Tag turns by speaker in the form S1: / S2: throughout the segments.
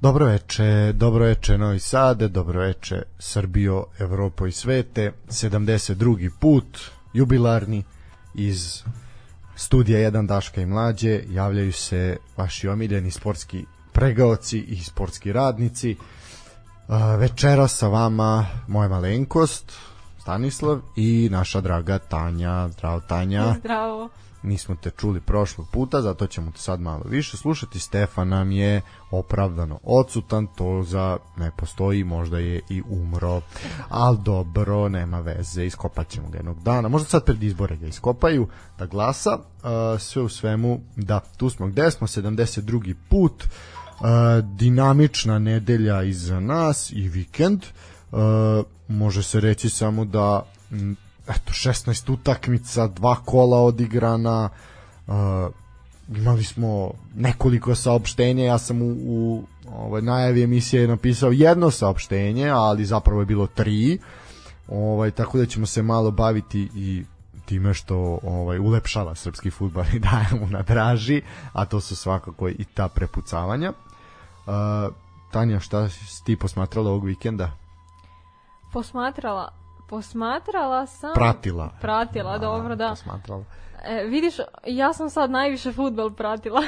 S1: Dobro veče, dobro veče Novi Sade, dobro veče Srbijo, Evropo i svete. 72. put, jubilarni iz studija 1 Daška i Mlađe. Javljaju se vaši omiljeni sportski pregaoci i sportski radnici. Večera sa vama moja malenkost, Stanislav i naša draga Tanja. Zdravo Tanja.
S2: Zdravo
S1: nismo te čuli prošlog puta, zato ćemo te sad malo više slušati. Stefan nam je opravdano odsutan, to za ne postoji, možda je i umro. Al dobro, nema veze, iskopat ćemo ga jednog dana. Možda sad pred izbore ga iskopaju, da glasa. Uh, sve u svemu, da, tu smo gde smo, 72. put, uh, dinamična nedelja iza nas i vikend. Uh, može se reći samo da eto 16 utakmica, dva kola odigrana, uh, imali smo nekoliko saopštenja, ja sam u, u ovaj, najavi emisije napisao jedno saopštenje, ali zapravo je bilo tri, ovaj, tako da ćemo se malo baviti i time što ovaj ulepšava srpski fudbal i daje mu na draži, a to su svakako i ta prepucavanja. Uh, Tanja, šta si ti posmatrala ovog vikenda?
S2: Posmatrala Posmatrala sam...
S1: Pratila.
S2: Pratila, A, dobro, da.
S1: Posmatrala.
S2: E, vidiš, ja sam sad najviše futbol pratila.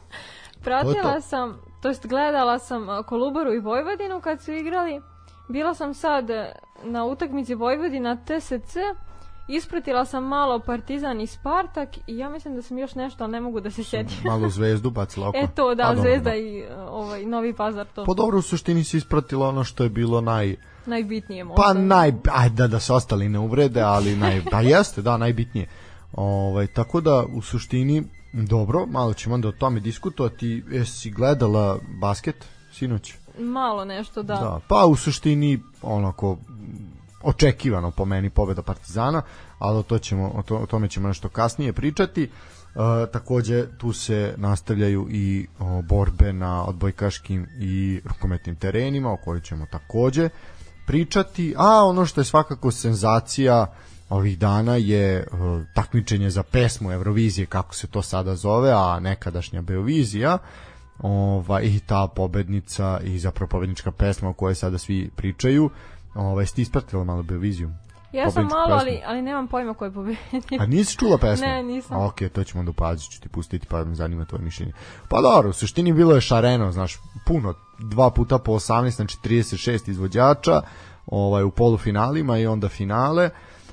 S2: pratila to sam, to jest gledala sam Kolubaru i Vojvodinu kad su igrali. Bila sam sad na utakmici Vojvodina TSC Ispratila sam malo Partizan i Spartak i ja mislim da sam još nešto, ali ne mogu da se sjetim.
S1: malo Zvezdu bacila oko.
S2: E to, da, A, Zvezda dobro. i ovaj, Novi Pazar to.
S1: Pa dobro, u suštini si ispratila ono što je bilo naj
S2: Najbitnije možda.
S1: Pa naj, ajde da, da se ostali ne uvrede, ali naj, pa jeste, da, najbitnije. Ovaj, tako da, u suštini, dobro, malo ćemo onda o tome diskutovati. Jesi gledala basket sinoć?
S2: Malo nešto, da. da.
S1: Pa u suštini, onako, očekivano po meni pobeda Partizana, ali o, to ćemo, o, to, o tome ćemo nešto kasnije pričati. E, takođe tu se nastavljaju i o, borbe na odbojkaškim i rukometnim terenima o kojoj ćemo takođe pričati, a ono što je svakako senzacija ovih dana je uh, takmičenje za pesmu Eurovizije, kako se to sada zove, a nekadašnja Beovizija, ova, i ta pobednica i zapravo pobednička pesma o kojoj sada svi pričaju. Ovaj, ste ispratila malo Beoviziju?
S2: Ja sam malo, ali, ali nemam pojma ko je pobedio.
S1: A nisi čula pesmu?
S2: Ne, nisam.
S1: Ok, to ćemo da upazit, ću ti pustiti, pa me zanima tvoje mišljenje. Pa dobro, u suštini bilo je šareno, znaš, puno, dva puta po 18, znači 36 izvođača, ovaj u polufinalima i onda finale.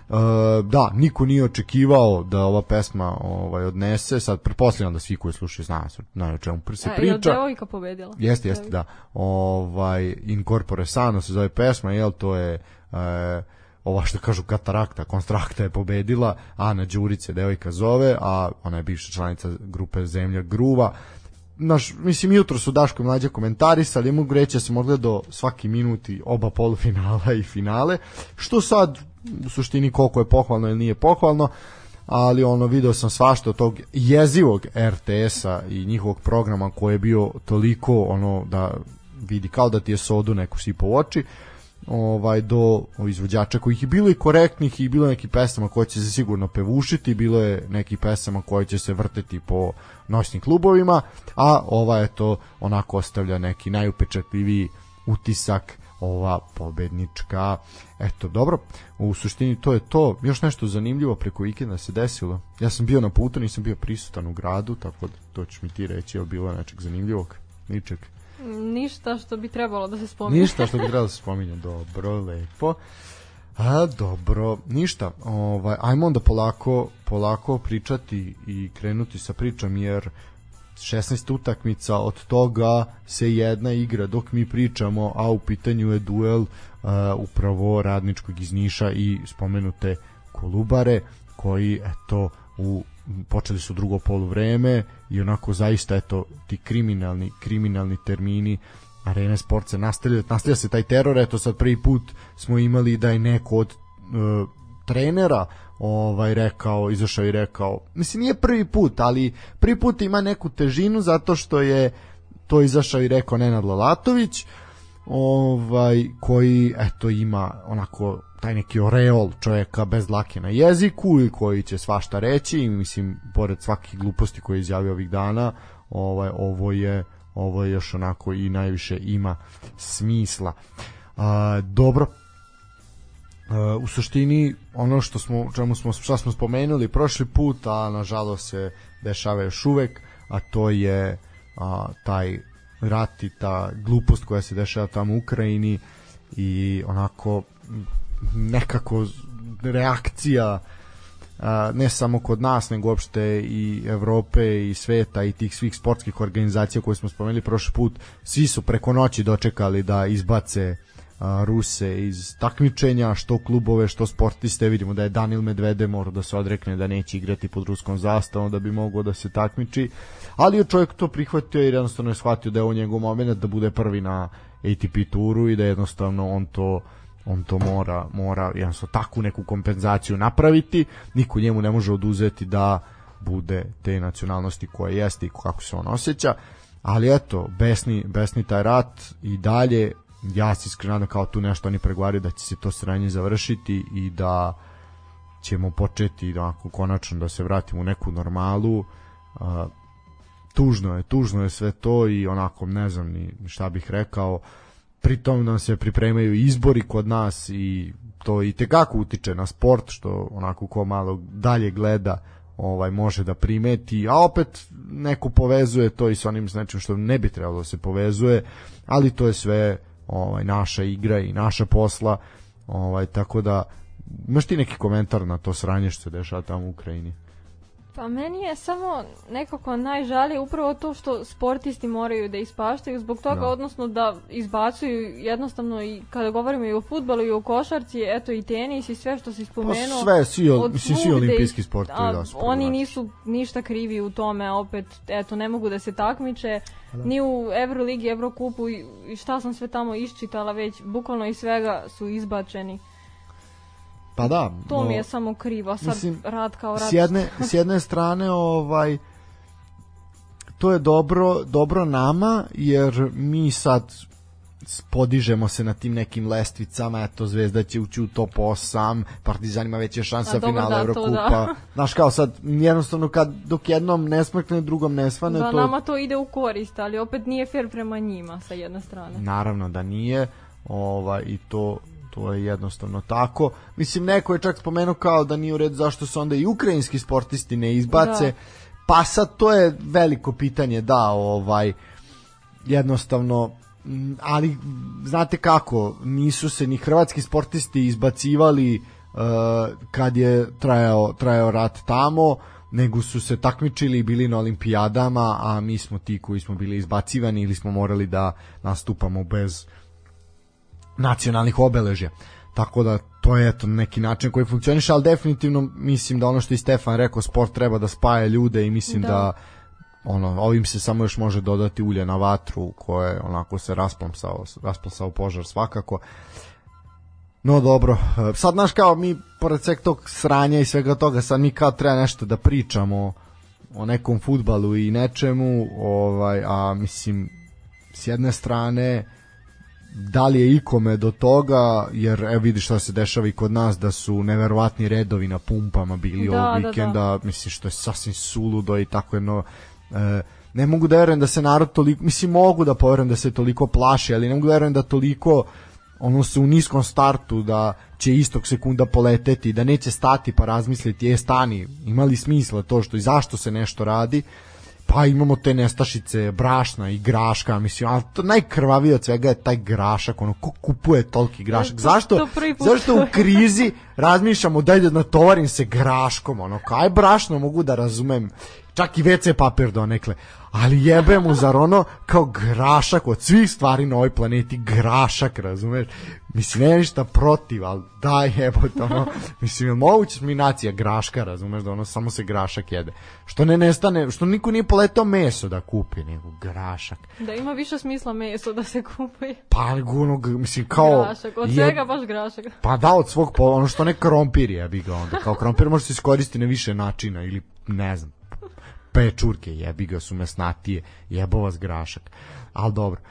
S1: Uh, da, niko nije očekivao da ova pesma ovaj odnese, sad pretpostavljam da svi koji slušaju znaju, znaju o čemu se
S2: e,
S1: priča.
S2: Je devojka pobedila?
S1: Jeste, jeste, da. Ovaj Incorpore Sano se zove pesma, jel to je uh, ova što kažu katarakta, konstrakta je pobedila, Ana Đurice devojka zove, a ona je bivša članica grupe Zemlja Gruva. Naš, mislim, jutro su Daško mlađe komentarisali, mogu reći da sam odgledao svaki minuti oba polufinala i finale, što sad u suštini koliko je pohvalno ili nije pohvalno, ali ono video sam svašta od tog jezivog RTS-a i njihovog programa koji je bio toliko ono da vidi kao da ti je sodu neku sipo u oči ovaj do izvođača kojih je bilo i korektnih i bilo neki pesama koje će se sigurno pevušiti, bilo je neki pesama koje će se vrteti po noćnim klubovima, a ova je to onako ostavlja neki najupečatljiviji utisak ova pobednička. Eto, dobro, u suštini to je to. Još nešto zanimljivo preko vikenda se desilo. Ja sam bio na putu, nisam bio prisutan u gradu, tako da to ćeš mi ti reći, je bilo nečeg zanimljivog? Ničeg.
S2: Ništa što bi trebalo da se spominje.
S1: Ništa što bi trebalo da se spominje. Dobro, lepo. A, dobro, ništa. Ovaj, ajmo onda polako, polako pričati i krenuti sa pričom, jer 16 utakmica, od toga se jedna igra dok mi pričamo, a u pitanju je duel uh, upravo radničkog iz Niša i spomenute Kolubare, koji eto u počeli su drugo poluvreme i onako zaista eto ti kriminalni kriminalni termini Arena Sport se nastavlja, nastavlja se taj teror, eto sad prvi put smo imali da je neko od uh, trenera ovaj rekao, izašao i rekao, mislim nije prvi put, ali prvi put ima neku težinu zato što je to izašao i rekao Nenad Lalatović, ovaj koji eto ima onako taj neki oreol čovjeka bez dlake na jeziku i koji će svašta reći i mislim pored svakih gluposti koje je izjavio ovih dana ovaj ovo je ovo još onako i najviše ima smisla. A, dobro, Uh, u suštini ono što smo čemu smo šta smo spomenuli prošli put a nažalost se dešava još uvek a to je a, taj rat i ta glupost koja se dešava tamo u Ukrajini i onako nekako reakcija ne samo kod nas nego uopšte i Evrope i sveta i tih svih sportskih organizacija koje smo spomenuli prošli put svi su preko noći dočekali da izbace Ruse iz takmičenja, što klubove, što sportiste, vidimo da je Danil Medvede mora da se odrekne da neće igrati pod ruskom zastavom da bi mogao da se takmiči, ali je čovjek to prihvatio i jednostavno je shvatio da je ovo njegov moment da bude prvi na ATP turu i da jednostavno on to on to mora, mora jednostavno takvu neku kompenzaciju napraviti, niko njemu ne može oduzeti da bude te nacionalnosti koje jeste i kako se on osjeća, ali eto, besni, besni taj rat i dalje ja se iskreno kao tu nešto oni pregovaraju da će se to sranje završiti i da ćemo početi da konačno da se vratimo u neku normalu uh, tužno je, tužno je sve to i onako ne znam ni šta bih rekao pritom nam se pripremaju izbori kod nas i to i tekako utiče na sport što onako ko malo dalje gleda ovaj može da primeti, a opet neko povezuje to i sa onim s nečim što ne bi trebalo da se povezuje, ali to je sve ovaj naša igra i naša posla. Ovaj tako da imaš ti neki komentar na to sranje što se dešava tamo u Ukrajini?
S2: Pa meni je samo nekako najžalije upravo to što sportisti moraju da ispaštaju zbog toga, no. Da. odnosno da izbacuju jednostavno i kada govorimo i o futbolu i o košarci, eto i tenis i sve što si spomenuo.
S1: Pa sve, svi, mislim, svi olimpijski sportovi. Da,
S2: oni nisu ništa krivi u tome, opet, eto, ne mogu da se takmiče, da. ni u Euroligi, Evrokupu i šta sam sve tamo iščitala već, bukvalno i svega su izbačeni.
S1: Pa da.
S2: To mi je samo krivo, sad mislim, rad kao rad.
S1: S jedne, s jedne strane, ovaj, to je dobro, dobro nama, jer mi sad podižemo se na tim nekim lestvicama, eto Zvezda će ući u top 8, Partizan ima veće šanse za finale da, Evrokupa. Da. Znaš kao sad, jednostavno kad dok jednom ne smrkne, drugom ne svane.
S2: Da,
S1: to...
S2: nama to ide u korist, ali opet nije fair prema njima sa jedne strane.
S1: Naravno da nije, ovaj, i to to je jednostavno tako. Mislim, neko je čak spomenuo kao da nije u redu zašto se onda i ukrajinski sportisti ne izbace. Da. Pa sad to je veliko pitanje, da, ovaj, jednostavno, ali znate kako, nisu se ni hrvatski sportisti izbacivali uh, kad je trajao, trajao rat tamo, nego su se takmičili i bili na olimpijadama, a mi smo ti koji smo bili izbacivani ili smo morali da nastupamo bez uh, nacionalnih obeležja. Tako da to je eto neki način koji funkcioniše, ali definitivno mislim da ono što i Stefan rekao, sport treba da spaja ljude i mislim da, da ono, ovim se samo još može dodati ulje na vatru koje onako se rasplamsao, rasplamsao požar svakako. No dobro, sad znaš kao mi pored sveg tog sranja i svega toga sad mi kao treba nešto da pričamo o nekom futbalu i nečemu, ovaj, a mislim s jedne strane da li je ikome do toga, jer evo vidiš šta se dešava i kod nas, da su neverovatni redovi na pumpama bili da, ovog vikenda, da, da. mislim što je sasvim suludo i tako jedno, e, ne mogu da verujem da se narod toliko, mislim mogu da poverujem da se toliko plaši, ali ne mogu da verujem da toliko ono se u niskom startu da će istog sekunda poleteti, da neće stati pa razmisliti, je stani, imali smisla to što i zašto se nešto radi, pa imamo te nestašice brašna i graška, mislim, a to najkrvavije od svega je taj grašak, ono, ko kupuje toliki grašak? Zašto, zašto u krizi razmišljamo da ide natovarim se graškom, ono, kaj brašno mogu da razumem, čak i WC papir donekle, ali jebe mu zar ono kao grašak od svih stvari na ovoj planeti grašak, razumeš? Mislim, nema ništa protiv, ali daj jebote, ono, mislim, je moguće mi nacija graška, razumeš, da ono samo se grašak jede. Što ne nestane, što niko nije poletao meso da kupi, nego grašak.
S2: Da ima više smisla meso da se kupi.
S1: Pa, ono, mislim, kao...
S2: Grašak, od je, svega baš grašak.
S1: Pa da, od svog, ono što ne krompir je, bi ga onda, kao krompir može se iskoristiti na više načina, ili ne znam, pečurke, jebi ga su mesnatije, jebo vas grašak. Al dobro.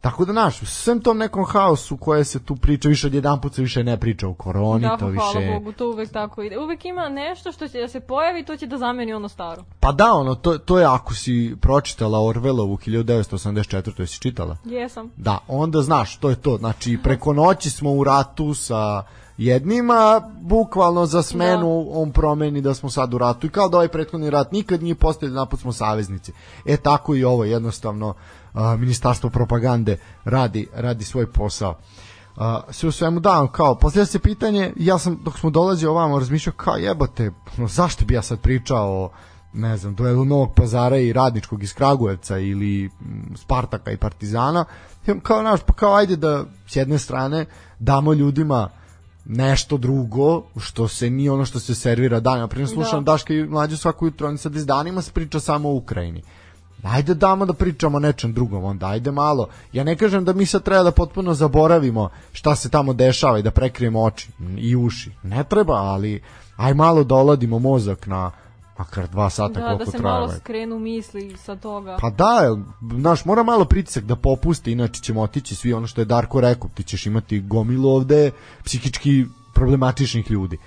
S1: Tako da, naš, svem tom nekom haosu koje se tu priča, više od jedan put se više ne priča o koroni,
S2: da,
S1: to više...
S2: hvala Bogu, to uvek tako ide. Uvek ima nešto što će da se pojavi, to će da zameni ono staro.
S1: Pa da, ono, to, to je ako si pročitala Orvelovu 1984, jesi čitala?
S2: Jesam.
S1: Da, onda znaš, to je to. Znači, preko noći smo u ratu sa jednima, bukvalno za smenu da. on promeni da smo sad u ratu. I kao da ovaj prethodni rat nikad nije postavljen napad smo saveznici. E tako i ovo, jednostavno, a, ministarstvo propagande radi, radi svoj posao. A, sve u svemu da, kao, postavlja se pitanje, ja sam, dok smo dolazili ovamo, razmišljao, kao jebote, no, zašto bi ja sad pričao o ne znam, duelu Novog pazara i Radničkog iz Kragujevca ili Spartaka i Partizana, kao naš, pa kao ajde da s jedne strane damo ljudima nešto drugo što se nije ono što se servira danima. Prije slušam da. Daška i mlađu svaku jutro, oni sad iz danima se priča samo o Ukrajini. Ajde damo da pričamo o nečem drugom, onda ajde malo. Ja ne kažem da mi sad treba da potpuno zaboravimo šta se tamo dešava i da prekrijemo oči i uši. Ne treba, ali aj malo da oladimo mozak na makar dva sata
S2: da,
S1: koliko
S2: da se
S1: traje.
S2: malo skrenu misli sa toga.
S1: Pa da, znaš, mora malo pritisak da popusti, inače ćemo otići svi ono što je Darko rekao, ti ćeš imati gomilu ovde psihički problematičnih ljudi,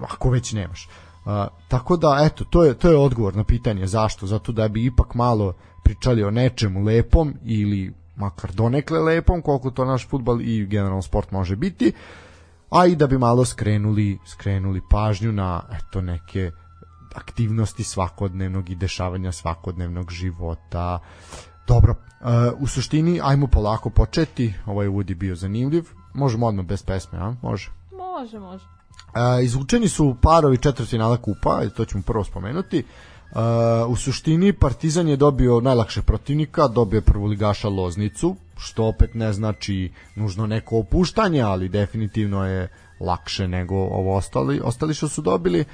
S1: ako već nemaš. Uh, tako da, eto, to je, to je odgovor na pitanje zašto, zato da bi ipak malo pričali o nečemu lepom ili makar donekle lepom, koliko to naš futbal i generalno sport može biti, a i da bi malo skrenuli, skrenuli pažnju na eto neke aktivnosti svakodnevnog i dešavanja svakodnevnog života. Dobro, uh, u suštini ajmo polako početi. Ovaj uvod je bio zanimljiv. Možemo odmah bez pesme, a? Može.
S2: Može, može.
S1: Uh, izvučeni su parovi četvrtfinala kupa, to ćemo prvo spomenuti. Uh, u suštini Partizan je dobio najlakšeg protivnika, dobio je prvoligaša Loznicu, što opet ne znači nužno neko opuštanje, ali definitivno je lakše nego ovo ostali, ostali što su dobili. Uh,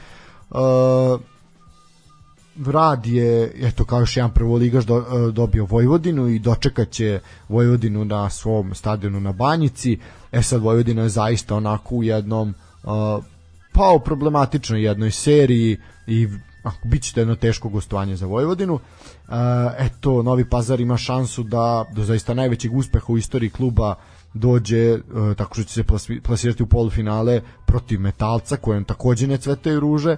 S1: Rad je, eto kao još jedan prvoligaš do, uh, dobio Vojvodinu i dočekaće Vojvodinu na svom stadionu na Banjici. E sad Vojvodina je zaista onako u jednom uh, pa u problematičnoj jednoj seriji i ako bit će jedno teško gostovanje za Vojvodinu. Uh, eto, Novi Pazar ima šansu da do zaista najvećeg uspeha u istoriji kluba dođe uh, tako što će se plasirati u polufinale protiv Metalca kojem takođe ne cvetaju ruže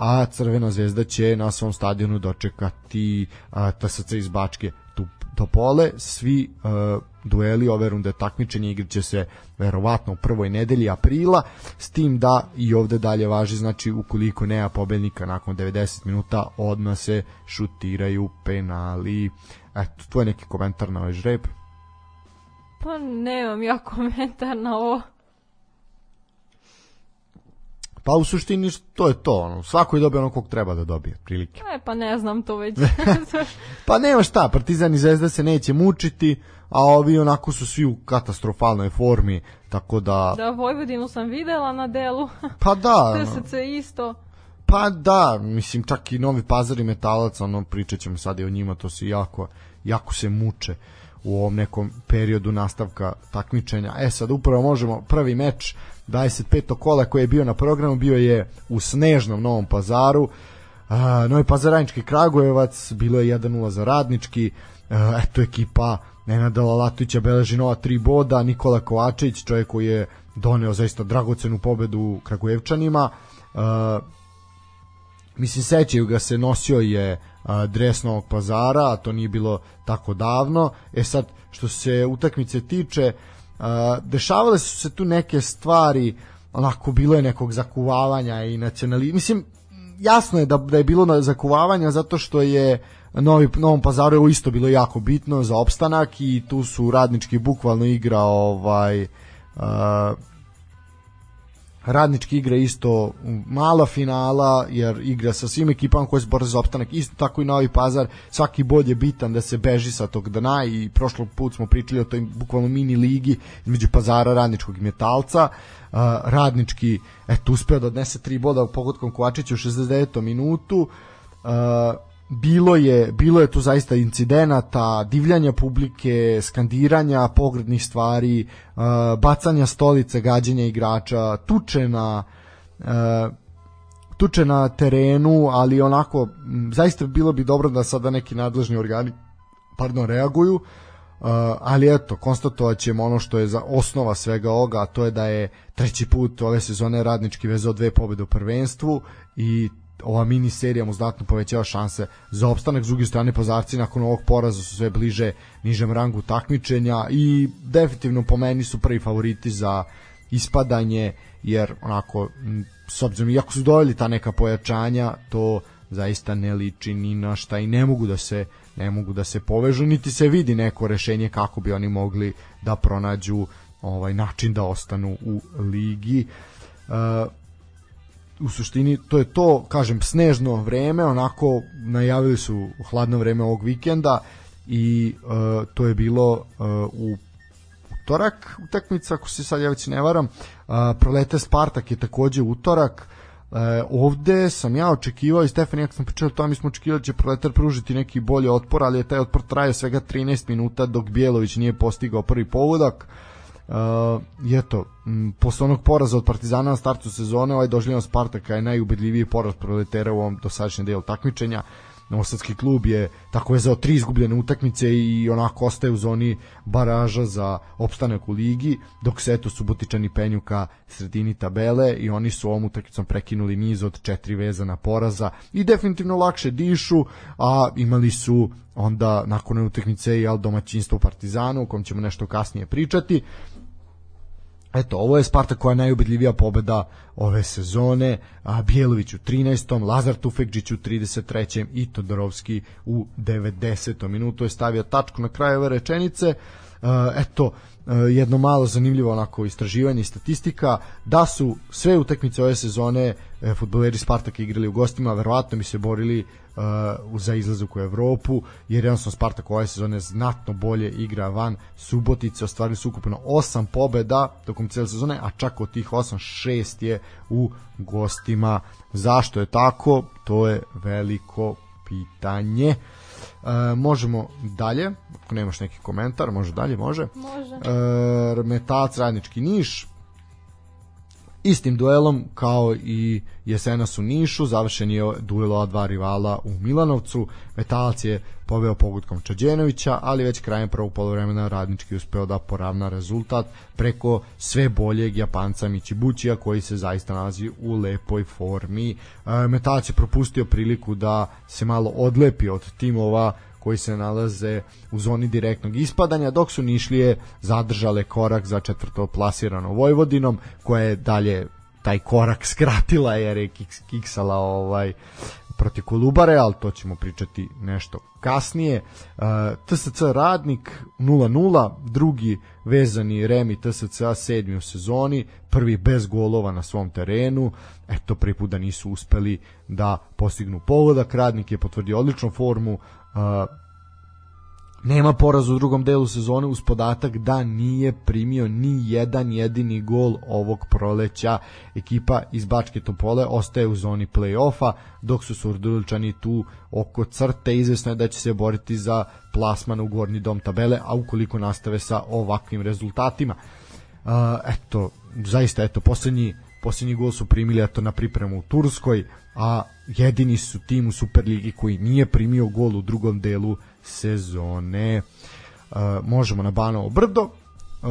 S1: a Crvena zvezda će na svom stadionu dočekati a, TSC iz Bačke tu, Topole. Svi a, dueli ove runde takmičenja igraće se verovatno u prvoj nedelji aprila, s tim da i ovde dalje važi, znači ukoliko nema pobednika nakon 90 minuta, odmah se šutiraju penali. Eto, to je neki komentar na ovaj žreb.
S2: Pa nemam ja komentar na ovo.
S1: Pa u suštini to je to, ono, svako je dobio ono kog treba da dobije, prilike.
S2: E, pa ne znam to već.
S1: pa nema šta, Partizan i Zvezda se neće mučiti, a ovi onako su svi u katastrofalnoj formi, tako da...
S2: Da, Vojvodinu sam videla na delu.
S1: Pa da.
S2: TSC isto.
S1: Pa da, mislim čak i Novi Pazar i Metalac, ono pričat ćemo sad i o njima, to se jako, jako se muče u ovom nekom periodu nastavka takmičenja. E sad upravo možemo prvi meč 25. kola koji je bio na programu bio je u snežnom Novom pazaru uh, Novi Pazaranički Kragujevac bilo je 1-0 za radnički uh, eto ekipa Nenada Lalatovića beleži nova tri boda Nikola Kovačević čovjek koji je doneo zaista dragocenu pobedu Kragujevčanima uh, mislim sećaju ga se nosio je a, dres Novog pazara, a to nije bilo tako davno. E sad, što se utakmice tiče, a, dešavale su se tu neke stvari, onako bilo je nekog zakuvavanja i nacionali... Mislim, jasno je da, da je bilo zakuvavanja zato što je Novi, Novom pazaru je isto bilo jako bitno za opstanak i tu su radnički bukvalno igra ovaj uh, radnički igra isto mala finala jer igra sa svim ekipama koje se bore za opstanak isto tako i Novi Pazar svaki bod je bitan da se beži sa tog dna i prošlog put smo pričali o toj bukvalno mini ligi između Pazara radničkog i Metalca uh, radnički eto uspeo da odnese tri boda pogodkom Kovačića u 69. minutu uh, bilo je bilo je tu zaista incidenata, divljanja publike, skandiranja pogrednih stvari, uh, bacanja stolice, gađanja igrača, tuče na uh, tuče na terenu, ali onako zaista bilo bi dobro da sada neki nadležni organi pardon reaguju. ali eto, konstatovat ćemo ono što je za osnova svega ovoga, a to je da je treći put ove sezone radnički vezao dve pobede u prvenstvu i ova mini serija mu znatno povećava šanse za opstanak. S druge strane, pozarci nakon ovog poraza su sve bliže nižem rangu takmičenja i definitivno po meni su prvi favoriti za ispadanje, jer onako, s obzirom, iako su doveli ta neka pojačanja, to zaista ne liči ni na šta i ne mogu da se ne mogu da se povežu, niti se vidi neko rešenje kako bi oni mogli da pronađu ovaj način da ostanu u ligi. Uh, u suštini to je to, kažem, snežno vreme, onako najavili su hladno vreme ovog vikenda i uh, to je bilo uh, u utorak utakmica, ako se sad ja već ne varam, uh, prolete Spartak je takođe utorak, uh, ovde sam ja očekivao i Stefan, jak sam pričao to, mi smo očekivali da će proletar pružiti neki bolji otpor, ali je taj otpor traje svega 13 minuta dok Bjelović nije postigao prvi povodak. I eto, m, posle onog poraza od Partizana na startu sezone, ovaj doživljen Spartaka je najubedljiviji poraz proletera u ovom dosadašnjem delu takmičenja. Novosadski klub je tako vezao tri izgubljene utakmice i onako ostaje u zoni baraža za opstanak u ligi, dok se eto Subotičani penju ka sredini tabele i oni su ovom utakmicom prekinuli niz od četiri vezana poraza i definitivno lakše dišu, a imali su onda nakon utakmice i domaćinstvo u Partizanu, o kom ćemo nešto kasnije pričati. Eto, ovo je Sparta koja je najubedljivija pobeda ove sezone, a Bijelović u 13. Lazar Tufekđić u 33. i Todorovski u 90. minutu je stavio tačku na kraju ove rečenice. Eto, jedno malo zanimljivo onako istraživanje i statistika da su sve utakmice ove sezone e, fudbaleri Spartaka igrali u gostima, verovatno bi se borili uh, za izlazak u Evropu, jer jednostavno Spartak ove sezone znatno bolje igra van Subotice, ostvarili su ukupno 8 pobeda tokom cijele sezone, a čak od tih 8, 6 je u gostima. Zašto je tako? To je veliko pitanje. E, možemo dalje, ako nemaš neki komentar, može dalje, može.
S2: Može.
S1: E, Metalac Radnički Niš, istim duelom kao i jesenas u Nišu završen je duel ova dva rivala u Milanovcu. Metalac je poveo pogodkom Čađenovića ali već krajem prvog polovremena radnički uspeo da poravna rezultat preko sve boljeg Japanca Michibuchija koji se zaista nalazi u lepoj formi. E, Metalac je propustio priliku da se malo odlepi od timova koji se nalaze u zoni direktnog ispadanja, dok su Nišlije zadržale korak za četvrto plasirano Vojvodinom, koja je dalje taj korak skratila jer je kiksala ovaj protiv Kolubare, ali to ćemo pričati nešto kasnije. Uh, TSC Radnik 0-0, drugi vezani Remi TSC sedmi u sezoni, prvi bez golova na svom terenu, eto prvi put da nisu uspeli da postignu pogodak, Radnik je potvrdio odličnu formu, nema poraz u drugom delu sezone uz podatak da nije primio ni jedan jedini gol ovog proleća. Ekipa iz Bačke Topole ostaje u zoni play-offa, dok su Surduličani tu oko crte. Izvesno je da će se boriti za plasman u gornji dom tabele, a ukoliko nastave sa ovakvim rezultatima. Uh, eto, zaista, eto, poslednji, poslednji gol su primili eto, na pripremu u Turskoj, a jedini su tim u Superligi koji nije primio gol u drugom delu sezone. Uh, možemo na Banovo brdo. Uh,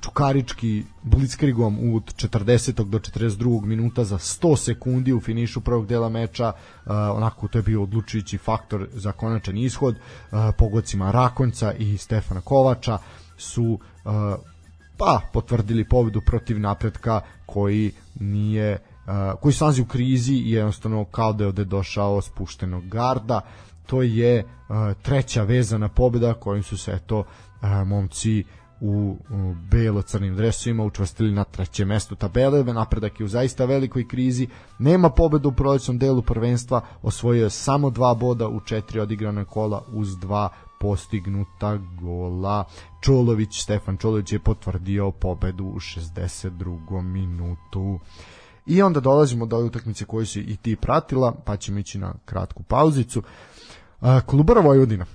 S1: Čukarički blitzkrigom u 40. do 42. minuta za 100 sekundi u finišu prvog dela meča uh, onako to je bio odlučujući faktor za konačan ishod uh, pogodcima Rakonca i Stefana Kovača su uh, pa potvrdili pobedu protiv napretka koji nije koji se nalazi u krizi i jednostavno kao da je ovde došao spuštenog garda. To je uh, treća vezana pobeda kojim su se to uh, momci u, belo-crnim dresovima učvrstili na treće mesto tabele, napredak je u zaista velikoj krizi, nema pobedu u prolećnom delu prvenstva, osvojio je samo dva boda u četiri odigrane kola uz dva postignuta gola. Čolović, Stefan Čolović je potvrdio pobedu u 62. minutu. I onda dolazimo do utakmice koju si i ti pratila, pa ćemo ići na kratku pauzicu. Kolubara Vojvodina.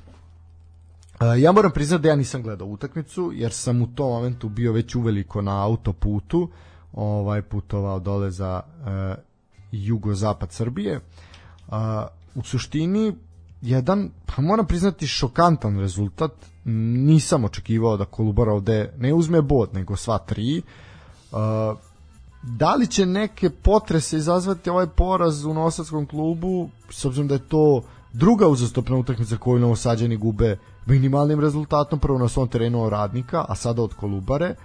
S1: Ja moram priznati da ja nisam gledao utakmicu, jer sam u tom momentu bio već uveliko na autoputu, ovaj putovao dole za uh, jugozapad Srbije. U suštini jedan, pa moram priznati, šokantan rezultat. nisam očekivao da Kolubara ovde ne uzme bod, nego sva tri. Uh, da li će neke potrese izazvati ovaj poraz u Novosadskom klubu, s obzirom da je to druga uzastopna utakmica koju Novosađani gube minimalnim rezultatom, prvo na svom terenu radnika, a sada od Kolubare.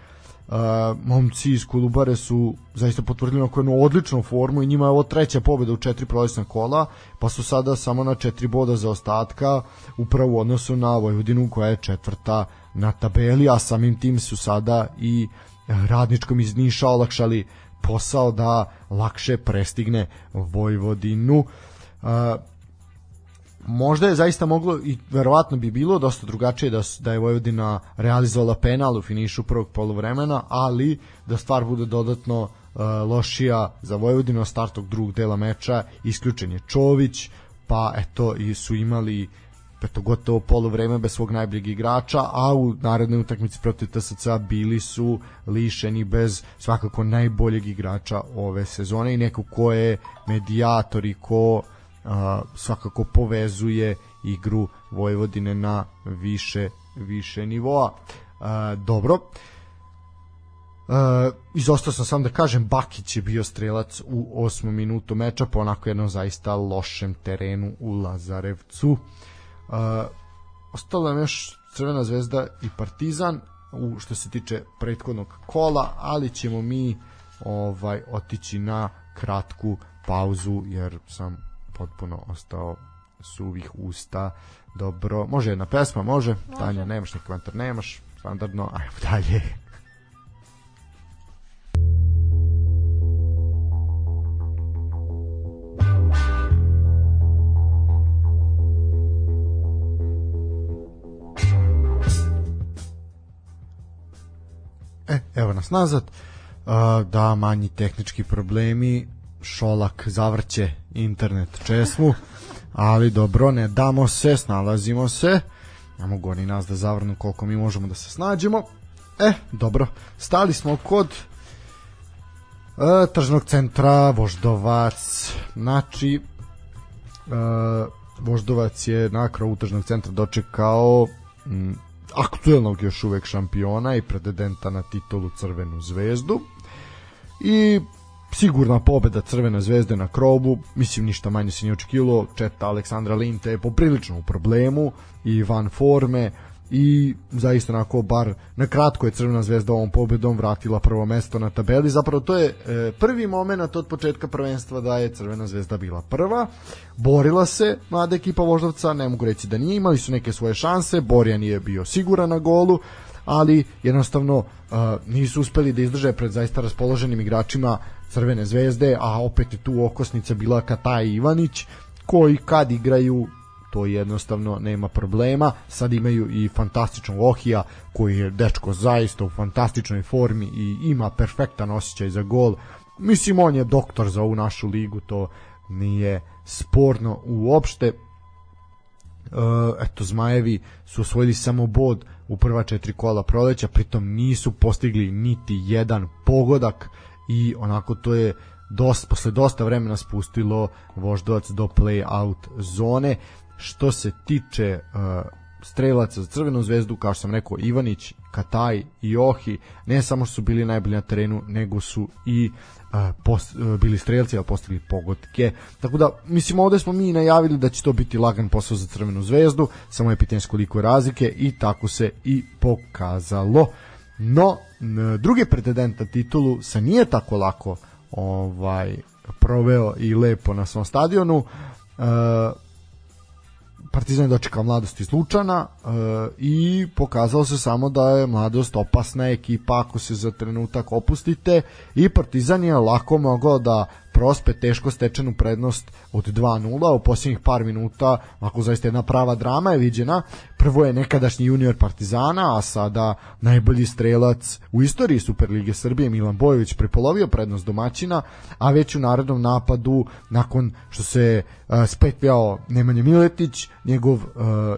S1: Uh, momci iz Kolubare su zaista potvrdili na jednu odličnu formu i njima je ovo treća pobjeda u četiri prolesna kola, pa su sada samo na četiri boda za ostatka, upravo u odnosu na Vojvodinu koja je četvrta na tabeli, a samim tim su sada i radničkom iz Niša olakšali posao da lakše prestigne Vojvodinu. Uh, možda je zaista moglo i verovatno bi bilo dosta drugačije da, da je Vojvodina realizovala penal u finišu prvog polovremena, ali da stvar bude dodatno uh, lošija za Vojvodinu startog drugog dela meča isključen je Čović pa eto i su imali eto gotovo polovreme bez svog najboljeg igrača, a u narednoj utakmici protiv TSC bili su lišeni bez svakako najboljeg igrača ove sezone i neko ko je medijator i ko a, svakako povezuje igru Vojvodine na više više nivoa. A, dobro. Uh, izostao sam sam da kažem Bakić je bio strelac u osmom minutu meča po onako jednom zaista lošem terenu u Lazarevcu. Uh, Uh, ostalo nam još Crvena zvezda i Partizan u što se tiče prethodnog kola, ali ćemo mi ovaj otići na kratku pauzu jer sam potpuno ostao suvih usta. Dobro, može jedna pesma, može. može. Tanja, nemaš neki komentar, nemaš. Standardno, ajmo dalje. E, evo nas nazad. Uh, da, manji tehnički problemi. Šolak zavrće internet česmu. Ali dobro, ne damo se, snalazimo se. Ne mogu oni nas da zavrnu koliko mi možemo da se snađemo. E, dobro, stali smo kod uh, tržnog centra Voždovac. Znači, uh, Voždovac je na krovu tržnog centra dočekao mm, aktuelnog još uvek šampiona i pretendenta na titulu Crvenu zvezdu. I sigurna pobeda Crvene zvezde na krobu, mislim ništa manje se nije očekivalo, četa Aleksandra Linte je poprilično u problemu. I van forme, i zaista onako bar na kratko je Crvena zvezda ovom pobedom vratila prvo mesto na tabeli. Zapravo to je e, prvi moment od početka prvenstva da je Crvena zvezda bila prva. Borila se mlada ekipa Voždovca ne mogu reći da nije imali su neke svoje šanse Borjan je bio siguran na golu ali jednostavno uh, nisu uspeli da izdrže pred zaista raspoloženim igračima Crvene zvezde, a opet je tu okosnica bila Kataj Ivanić, koji kad igraju to jednostavno nema problema. Sad imaju i fantastičnog Ohija koji je dečko zaista u fantastičnoj formi i ima perfektan osjećaj za gol. Mislim on je doktor za ovu našu ligu, to nije sporno uopšte. Uh, eto Zmajevi su osvojili samo bod u prva četiri kola proleća, pritom nisu postigli niti jedan pogodak i onako to je dosta, posle dosta vremena spustilo voždovac do play out zone. Što se tiče uh, strelaca za Crvenu zvezdu, kao što sam rekao, Ivanić, Kataj i Ohi, ne samo što su bili najbolji na terenu, nego su i uh, post, uh, bili strelci, a postigli pogodke. Tako da, mislim, ovde smo mi najavili da će to biti lagan posao za Crvenu zvezdu, samo je pitanje koliko razlike i tako se i pokazalo. No, drugi pretendent na titulu se nije tako lako ovaj proveo i lepo na svom stadionu. Uh, Partizan je dočekao mladost iz Lučana e, i pokazalo se samo da je mladost opasna ekipa ako se za trenutak opustite i Partizan je lako mogao da prospe teško stečenu prednost od 2-0 u posljednjih par minuta ako zaista jedna prava drama je viđena. Prvo je nekadašnji junior Partizana a sada najbolji strelac u istoriji Superlige Srbije Milan Bojović prepolovio prednost domaćina a već u narodnom napadu nakon što se uh, spetljao Nemanja Miletić njegov uh,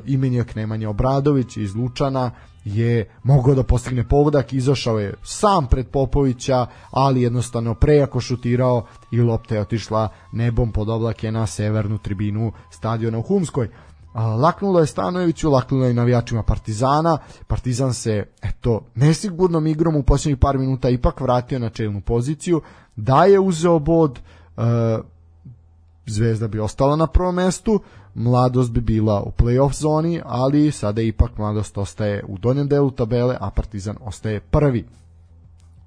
S1: imenjak Nemanja Obradović iz Lučana je mogao da postigne pogodak, izašao je sam pred Popovića, ali jednostavno prejako šutirao i lopta je otišla nebom pod oblake na severnu tribinu stadiona u Humskoj. laknulo je Stanojeviću, laknulo je navijačima Partizana. Partizan se, eto, nesigurnom igrom u posljednjih par minuta ipak vratio na čelnu poziciju, da je uzeo bod, e, Zvezda bi ostala na prvom mestu, Mladost bi bila u playoff zoni, ali sada ipak Mladost ostaje u donjem delu tabele, a Partizan ostaje prvi.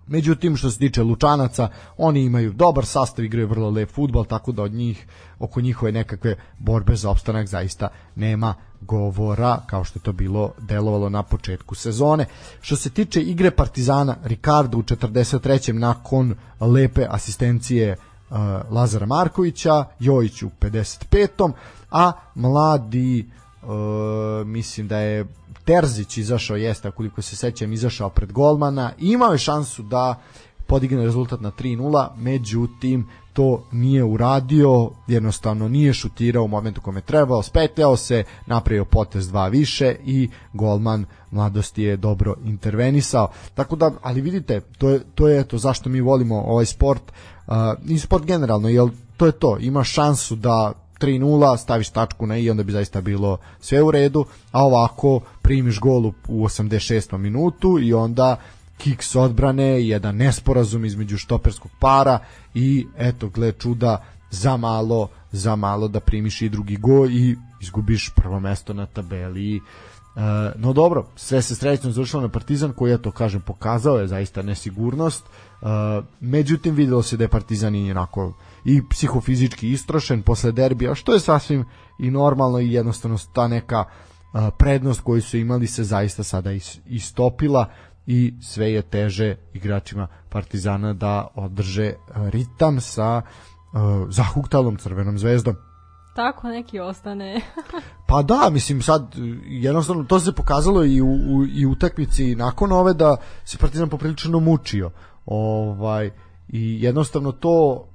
S1: Međutim, što se tiče Lučanaca, oni imaju dobar sastav, igraju vrlo lep futbal, tako da od njih, oko njihove nekakve borbe za opstanak zaista nema govora, kao što je to bilo delovalo na početku sezone. Što se tiče igre Partizana, Ricardo u 43. nakon lepe asistencije uh, Lazara Markovića, Jojić u 55. a mladi uh, mislim da je Terzić izašao, jeste, koliko se sećam, izašao pred golmana, imao je šansu da podigne rezultat na 3-0, međutim to nije uradio, jednostavno nije šutirao u momentu kome trebao, spetljao se, napravio potez dva više i golman mladosti je dobro intervenisao. Tako da, ali vidite, to je to je to zašto mi volimo ovaj sport, uh, i sport generalno, jel to je to, ima šansu da 3-0, staviš tačku na i onda bi zaista bilo sve u redu, a ovako primiš gol u 86. minutu i onda kiks odbrane, jedan nesporazum između štoperskog para i eto, gle čuda, za malo, za malo da primiš i drugi gol i izgubiš prvo mesto na tabeli. E, no dobro, sve se srećno završilo na Partizan koji, ja to kažem, pokazao je zaista nesigurnost. E, međutim, videlo se da je Partizan i onako i psihofizički istrošen posle derbija, što je sasvim i normalno i jednostavno ta neka prednost koju su imali se zaista sada istopila i sve je teže igračima Partizana da održe ritam sa zahuktalom crvenom zvezdom.
S2: Tako neki ostane.
S1: pa da, mislim sad jednostavno to se pokazalo i u, u i utakmici nakon ove da se Partizan poprilično mučio. Ovaj i jednostavno to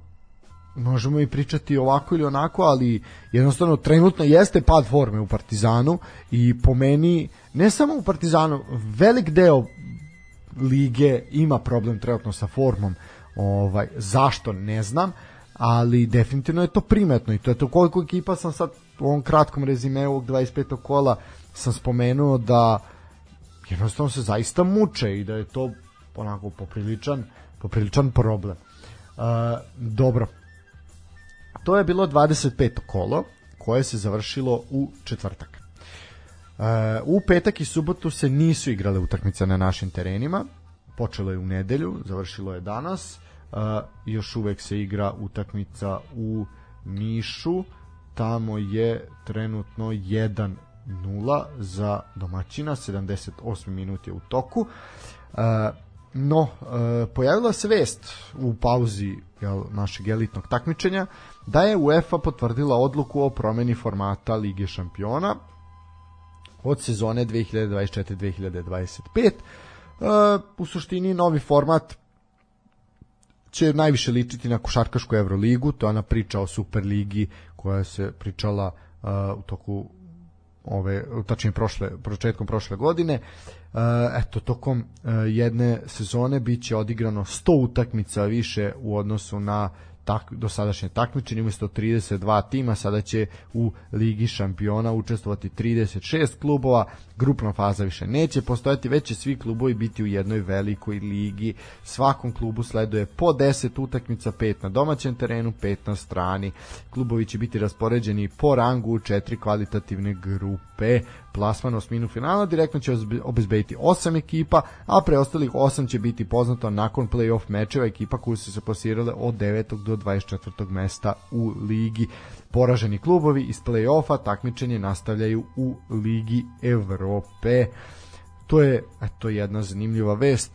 S1: možemo i pričati ovako ili onako, ali jednostavno trenutno jeste pad forme u Partizanu i po meni, ne samo u Partizanu, velik deo lige ima problem trenutno sa formom. Ovaj, zašto, ne znam, ali definitivno je to primetno i to je to koliko ekipa sam sad u ovom kratkom rezimeu ovog 25. kola sam spomenuo da jednostavno se zaista muče i da je to onako popriličan, popriličan problem. Uh, dobro, To je bilo 25. kolo koje se završilo u četvrtak. Uh, u petak i subotu se nisu igrale utakmice na našim terenima. Počelo je u nedelju, završilo je danas. Uh, još uvek se igra utakmica u Nišu. Tamo je trenutno 1 0 za domaćina, 78 minut je u toku. Uh, no, e, pojavila se vest u pauzi jel, našeg elitnog takmičenja da je UEFA potvrdila odluku o promeni formata Lige šampiona od sezone 2024-2025. E, u suštini novi format će najviše ličiti na košarkašku Euroligu, to je ona priča o Superligi koja se pričala uh, u toku ove tačnije prošle početkom prošle godine. Uh, eto tokom uh, jedne sezone biće odigrano 100 utakmica više u odnosu na tak, dosadašnje takmičenje umesto 32 tima sada će u Ligi šampiona učestvovati 36 klubova. Grupna faza više neće postojati već će svi klubovi biti u jednoj velikoj ligi. Svakom klubu sleduje po 10 utakmica 5 na domaćem terenu 5 na strani. Klubovi će biti raspoređeni po rangu u četiri kvalitativne grupe plasman osminu finala direktno će obezbediti 8 ekipa, a preostalih 8 će biti poznato nakon play-off mečeva ekipa koje su se plasirale od 9. do 24. mesta u ligi. Poraženi klubovi iz play-offa takmičenje nastavljaju u Ligi Evrope. To je eto jedna zanimljiva vest.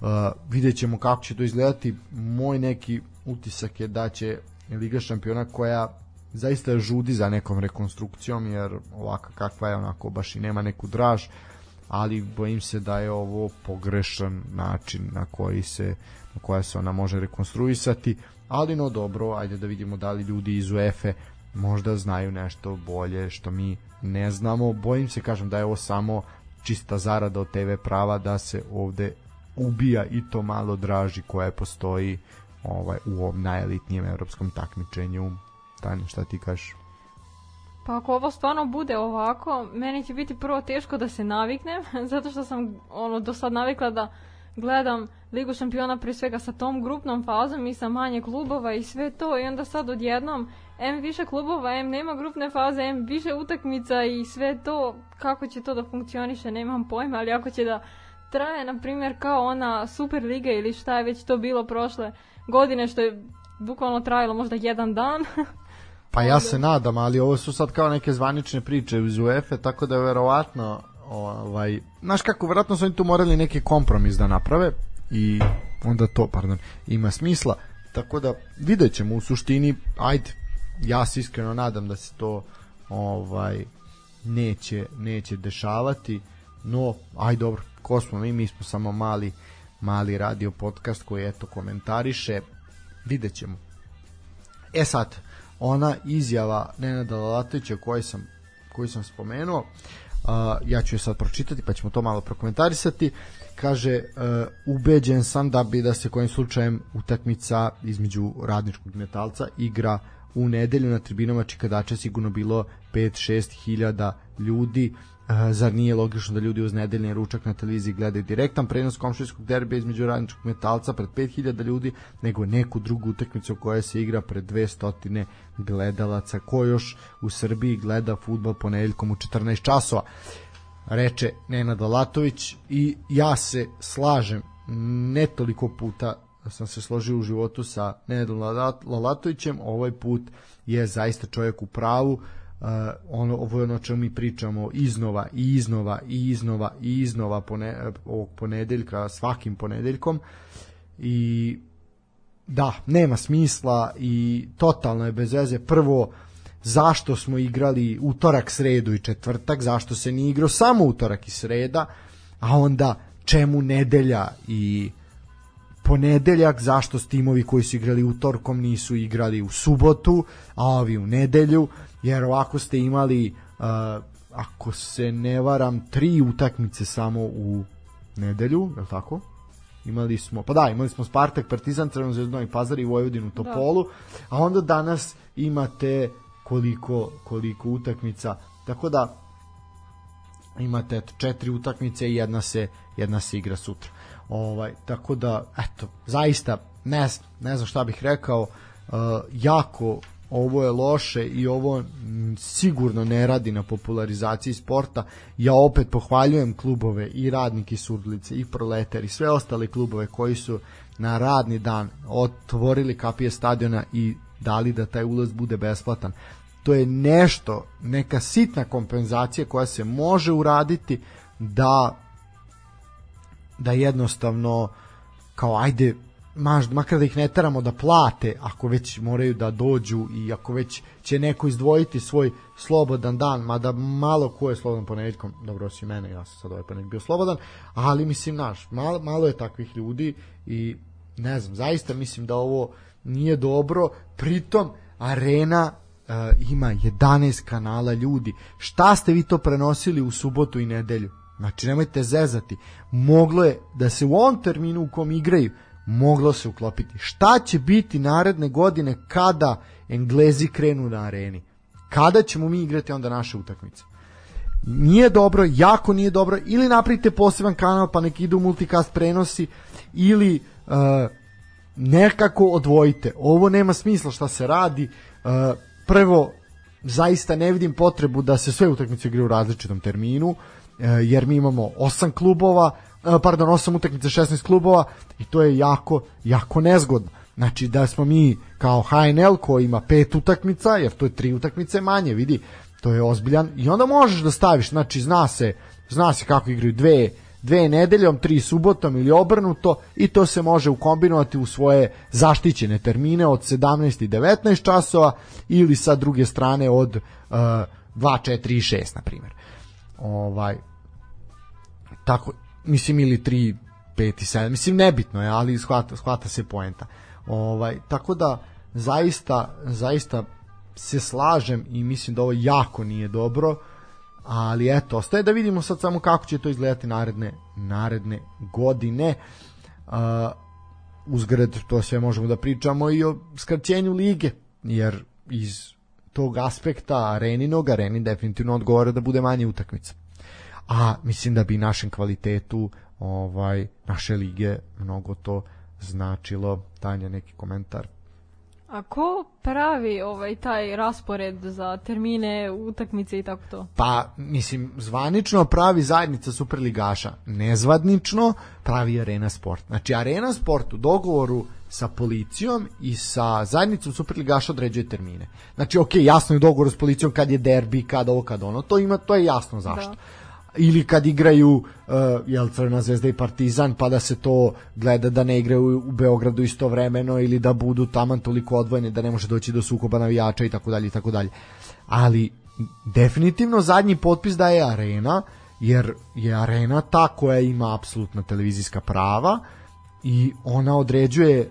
S1: Uh, vidjet ćemo kako će to izgledati. Moj neki utisak je da će Liga šampiona koja zaista žudi za nekom rekonstrukcijom jer ovaka kakva je onako baš i nema neku draž ali bojim se da je ovo pogrešan način na koji se na koja se ona može rekonstruisati. Ali no dobro, ajde da vidimo da li ljudi iz UEFA možda znaju nešto bolje što mi ne znamo. Bojim se kažem da je ovo samo čista zarada od TV prava da se ovde ubija i to malo draži koje postoji ovaj u ovom najelitnijem evropskom takmičenju Tanja, šta ti kažeš?
S2: Pa ako ovo stvarno bude ovako, meni će biti prvo teško da se naviknem, zato što sam ono do sad navikla da gledam Ligu šampiona pre svega sa tom grupnom fazom i sa manje klubova i sve to i onda sad odjednom M više klubova, M nema grupne faze, M više utakmica i sve to, kako će to da funkcioniše, nemam pojma, ali ako će da traje, na primjer, kao ona Super Liga ili šta je već to bilo prošle godine, što je bukvalno trajalo možda jedan dan,
S1: Pa ja se nadam, ali ovo su sad kao neke zvanične priče iz UEFA, tako da je verovatno ovaj, znaš kako, verovatno su oni tu morali neki kompromis da naprave i onda to, pardon, ima smisla, tako da vidjet ćemo u suštini, ajde, ja se iskreno nadam da se to ovaj neće, neće dešavati, no, aj dobro, ko smo mi, mi smo samo mali, mali radio podcast koji eto komentariše, vidjet ćemo. E sad, ona izjava Nenada Lalatovića koju sam, koju sam spomenuo, uh, ja ću je sad pročitati pa ćemo to malo prokomentarisati. Kaže uh, ubeđen sam da bi da se kojim slučajem utakmica između radničkog metalca igra u nedelju na tribinama Čikadača sigurno bilo 5-6 hiljada ljudi zar nije logično da ljudi uz nedeljni ručak na televiziji gledaju direktan prenos komšijskog derbija između radničkog metalca pred 5000 ljudi, nego neku drugu utakmicu koja se igra pred 200 gledalaca, ko još u Srbiji gleda futbol ponedeljkom u 14 časova? Reče Nenad Latović i ja se slažem ne toliko puta sam se složio u životu sa Nenadom Lalatovićem, ovaj put je zaista čovjek u pravu, uh, ono, ovo je ono čemu mi pričamo iznova i iznova i iznova i iznova pone, ovog ponedeljka, svakim ponedeljkom. I da, nema smisla i totalno je bez veze. Prvo, zašto smo igrali utorak, sredu i četvrtak, zašto se nije igrao samo utorak i sreda, a onda čemu nedelja i ponedeljak, zašto timovi koji su igrali utorkom nisu igrali u subotu, a ovi u nedelju, jer ovako ste imali uh, ako se ne varam tri utakmice samo u nedelju, je li tako? Imali smo, pa da, imali smo Spartak, Partizan, Crveno zvezdo i Pazar i Vojvodinu Topolu, da. a onda danas imate koliko, koliko utakmica, tako da imate eto, četiri utakmice i jedna se, jedna se igra sutra. Ovaj, tako da, eto, zaista, ne, ne znam šta bih rekao, uh, jako ovo je loše i ovo sigurno ne radi na popularizaciji sporta. Ja opet pohvaljujem klubove i radnike Surdulice i Proletar i sve ostale klubove koji su na radni dan otvorili kapije stadiona i dali da taj ulaz bude besplatan. To je nešto, neka sitna kompenzacija koja se može uraditi da da jednostavno kao ajde maž, makar da ih ne teramo da plate ako već moraju da dođu i ako već će neko izdvojiti svoj slobodan dan, mada malo ko je slobodan ponedeljkom, dobro osim mene, ja sam sad ovaj ponedeljk bio slobodan, ali mislim, naš, malo, malo je takvih ljudi i ne znam, zaista mislim da ovo nije dobro, pritom arena uh, ima 11 kanala ljudi, šta ste vi to prenosili u subotu i nedelju? Znači, nemojte zezati. Moglo je da se u ovom terminu u kom igraju moglo se uklopiti. Šta će biti naredne godine kada Englezi krenu na areni? Kada ćemo mi igrati onda naše utakmice? Nije dobro, jako nije dobro, ili napravite poseban kanal pa nek idu multicast prenosi, ili uh, nekako odvojite. Ovo nema smisla šta se radi. Uh, prvo, zaista ne vidim potrebu da se sve utakmice igraju u različitom terminu, uh, jer mi imamo osam klubova, pardon, 8 utakmica, 16 klubova i to je jako, jako nezgodno. Znači da smo mi kao HNL koji ima pet utakmica, jer to je tri utakmice manje, vidi, to je ozbiljan i onda možeš da staviš, znači zna se, zna se kako igraju dve, dve nedeljom, tri subotom ili obrnuto i to se može ukombinovati u svoje zaštićene termine od 17 i 19 časova ili sa druge strane od uh, 2, 4 i 6 na primjer. Ovaj tako mislim ili 3 5 i 7 mislim nebitno je ali shvata, shvata se poenta ovaj tako da zaista zaista se slažem i mislim da ovo jako nije dobro ali eto ostaje da vidimo sad samo kako će to izgledati naredne naredne godine uh, uzgred to sve možemo da pričamo i o skraćenju lige jer iz tog aspekta areninog, areni definitivno odgovara da bude manje utakmica. A mislim da bi našem kvalitetu ovaj naše lige mnogo to značilo. Tanja, neki komentar?
S2: A ko pravi ovaj taj raspored za termine, utakmice i tako to?
S1: Pa, mislim, zvanično pravi zajednica Superligaša, nezvadnično pravi Arena Sport. Znači, Arena Sport u dogovoru sa policijom i sa zajednicom Superligaša određuje termine. Znači, ok, jasno je dogovor s policijom kad je derbi, kad ovo, kad ono, to ima, to je jasno zašto. Da ili kad igraju uh, jel Crvena zvezda i Partizan pa da se to gleda da ne igraju u Beogradu istovremeno ili da budu taman toliko odvojeni da ne može doći do sukoba navijača i tako dalje i tako dalje. Ali definitivno zadnji potpis da je Arena jer je Arena ta koja ima apsolutna televizijska prava i ona određuje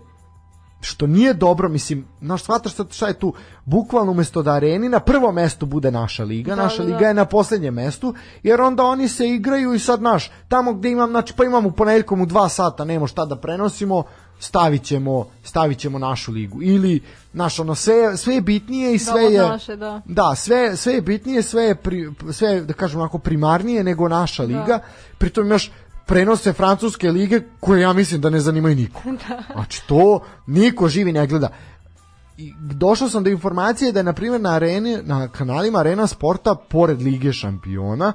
S1: što nije dobro, mislim, naš shvataš sad šta je tu, bukvalno umesto da areni na prvom mestu bude naša liga, da, naša da, liga da. je na poslednjem mestu, jer onda oni se igraju i sad, naš, tamo gde imam, znači, pa imamo u ponedeljkom u dva sata, nemo šta da prenosimo, stavit ćemo, stavit ćemo našu ligu. Ili, naš, ono, sve, sve je bitnije i da, sve je...
S2: Naše, da.
S1: da, sve, sve je bitnije, sve je, pri, sve, da kažem onako, primarnije nego naša liga. Da. Pritom još prenose francuske lige koje ja mislim da ne zanimaju niko. Da. Znači to niko živi ne gleda. I došao sam do informacije da je na primjer na areni, na kanalima Arena Sporta pored Lige šampiona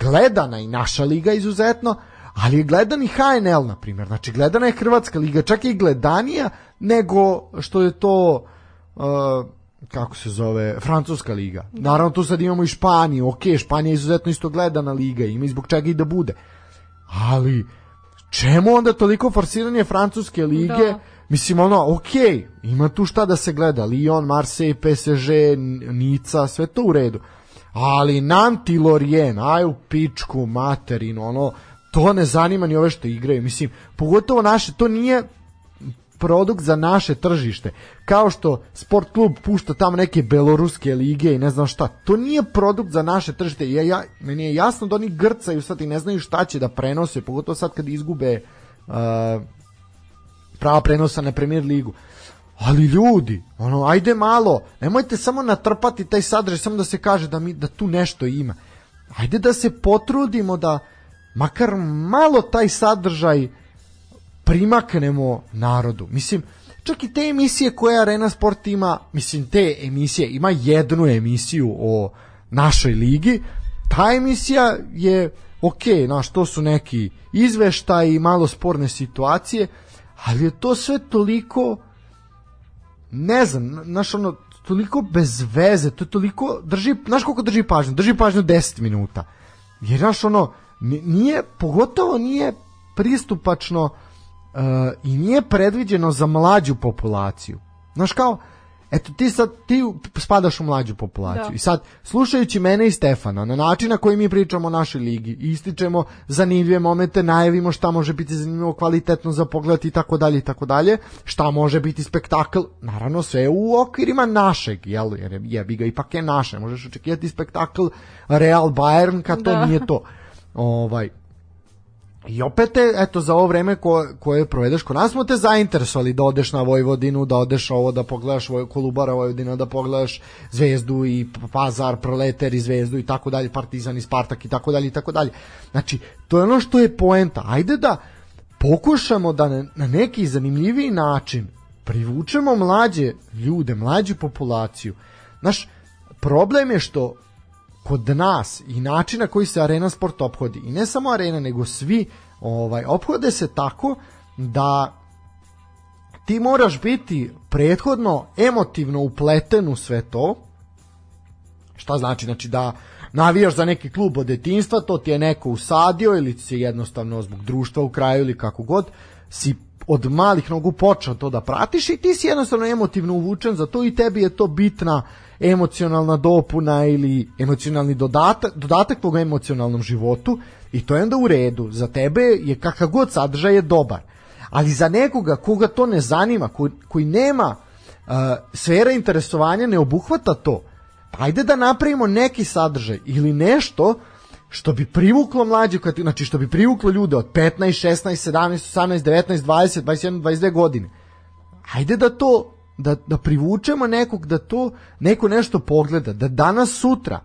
S1: gledana i naša liga izuzetno, ali je gledan i HNL na primjer. Znači gledana je Hrvatska liga, čak i gledanija nego što je to uh, kako se zove, Francuska liga. Naravno tu sad imamo i Španiju, ok, Španija je izuzetno isto gledana liga, ima i zbog čega i da bude ali čemu onda toliko forsiranje francuske lige? Da. Mislim, ono, ok, ima tu šta da se gleda, Lyon, Marseille, PSG, Nica, sve to u redu. Ali Nanti Lorient, aj u pičku, materin, ono, to ne zanima ni ove što igraju. Mislim, pogotovo naše, to nije produkt za naše tržište. Kao što sport klub pušta tamo neke beloruske lige i ne znam šta. To nije produkt za naše tržište. Ja, ja, meni je jasno da oni grcaju sad i ne znaju šta će da prenose, pogotovo sad kad izgube uh, prava prenosa na premier ligu. Ali ljudi, ono, ajde malo, nemojte samo natrpati taj sadržaj, samo da se kaže da, mi, da tu nešto ima. Ajde da se potrudimo da makar malo taj sadržaj uh, primaknemo narodu. Mislim, čak i te emisije koje Arena Sport ima, mislim, te emisije, ima jednu emisiju o našoj ligi, ta emisija je ok, znaš, to su neki izveštaj i malo sporne situacije, ali je to sve toliko ne znam, znaš, ono, toliko bez veze, to je toliko, drži, znaš koliko drži pažnju? Drži pažnju 10 minuta. Jer, znaš, ono, nije, pogotovo nije pristupačno uh, i nije predviđeno za mlađu populaciju. Znaš kao, eto ti sad ti spadaš u mlađu populaciju da. i sad slušajući mene i Stefana na način na koji mi pričamo o našoj ligi ističemo zanimljive momente najavimo šta može biti zanimljivo kvalitetno za pogled i tako dalje i tako dalje šta može biti spektakl naravno sve u okvirima našeg jel jer jebi ga ipak je naše možeš očekivati spektakl Real Bayern kad da. to nije to ovaj I opet te, eto, za ovo vreme ko, koje provedeš kod nas smo te zainteresovali da odeš na Vojvodinu, da odeš ovo, da pogledaš Voj, Kolubara Vojvodina, da pogledaš Zvezdu i Pazar, Proleter i Zvezdu i tako dalje, Partizan i Spartak i tako dalje i tako dalje. Znači, to je ono što je poenta. Ajde da pokušamo da na, na neki zanimljiviji način privučemo mlađe ljude, mlađu populaciju. Znaš, problem je što kod nas i načina koji se arena sport ophodi. I ne samo arena nego svi ovaj ophode se tako da ti moraš biti prethodno emotivno upleten u sve to. Šta znači? Znači da navijaš za neki klub od detinstva to ti je neko usadio ili si jednostavno zbog društva u kraju ili kako god si od malih nogu počeo to da pratiš i ti si jednostavno emotivno uvučen za to i tebi je to bitna emocionalna dopuna ili emocionalni dodatak, dodatak tvojom emocionalnom životu i to je onda u redu. Za tebe je kakav god sadržaj je dobar. Ali za nekoga koga to ne zanima, koji, koji nema uh, sfera interesovanja, ne obuhvata to, pa ajde da napravimo neki sadržaj ili nešto što bi privuklo mlađe, znači što bi privuklo ljude od 15, 16, 17, 18, 19, 20, 21, 22 godine. Ajde da to da, da privučemo nekog da to neko nešto pogleda, da danas sutra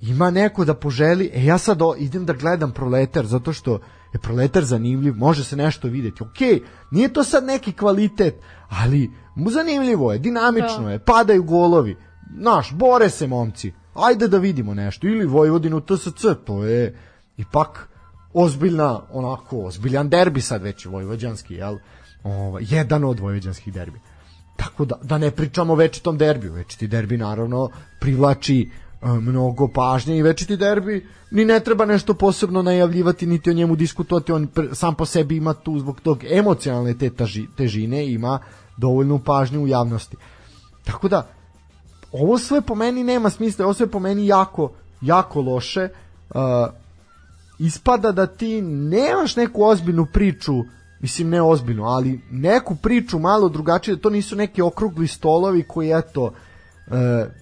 S1: ima neko da poželi, e ja sad o, idem da gledam proletar zato što je proletar zanimljiv, može se nešto videti. Ok, nije to sad neki kvalitet, ali mu zanimljivo je, dinamično da. je, padaju golovi, naš, bore se momci, ajde da vidimo nešto, ili Vojvodinu TSC, to je ipak ozbiljna, onako, ozbiljan derbi sad već vojvođanski, jel? Ovo, jedan od vojvođanskih derbi. Tako da, da ne pričamo večitom derbiju, večiti derbi naravno privlači e, mnogo pažnje i večiti derbi ni ne treba nešto posebno najavljivati niti o njemu diskutovati, on sam po sebi ima tu zbog tog emocionalne te taži, težine ima dovoljnu pažnju u javnosti. Tako da, ovo sve po meni nema smisla, ovo sve po meni jako, jako loše. Uh, ispada da ti nemaš neku ozbiljnu priču, mislim ne ozbiljnu, ali neku priču malo drugačije, da to nisu neki okrugli stolovi koji eto uh,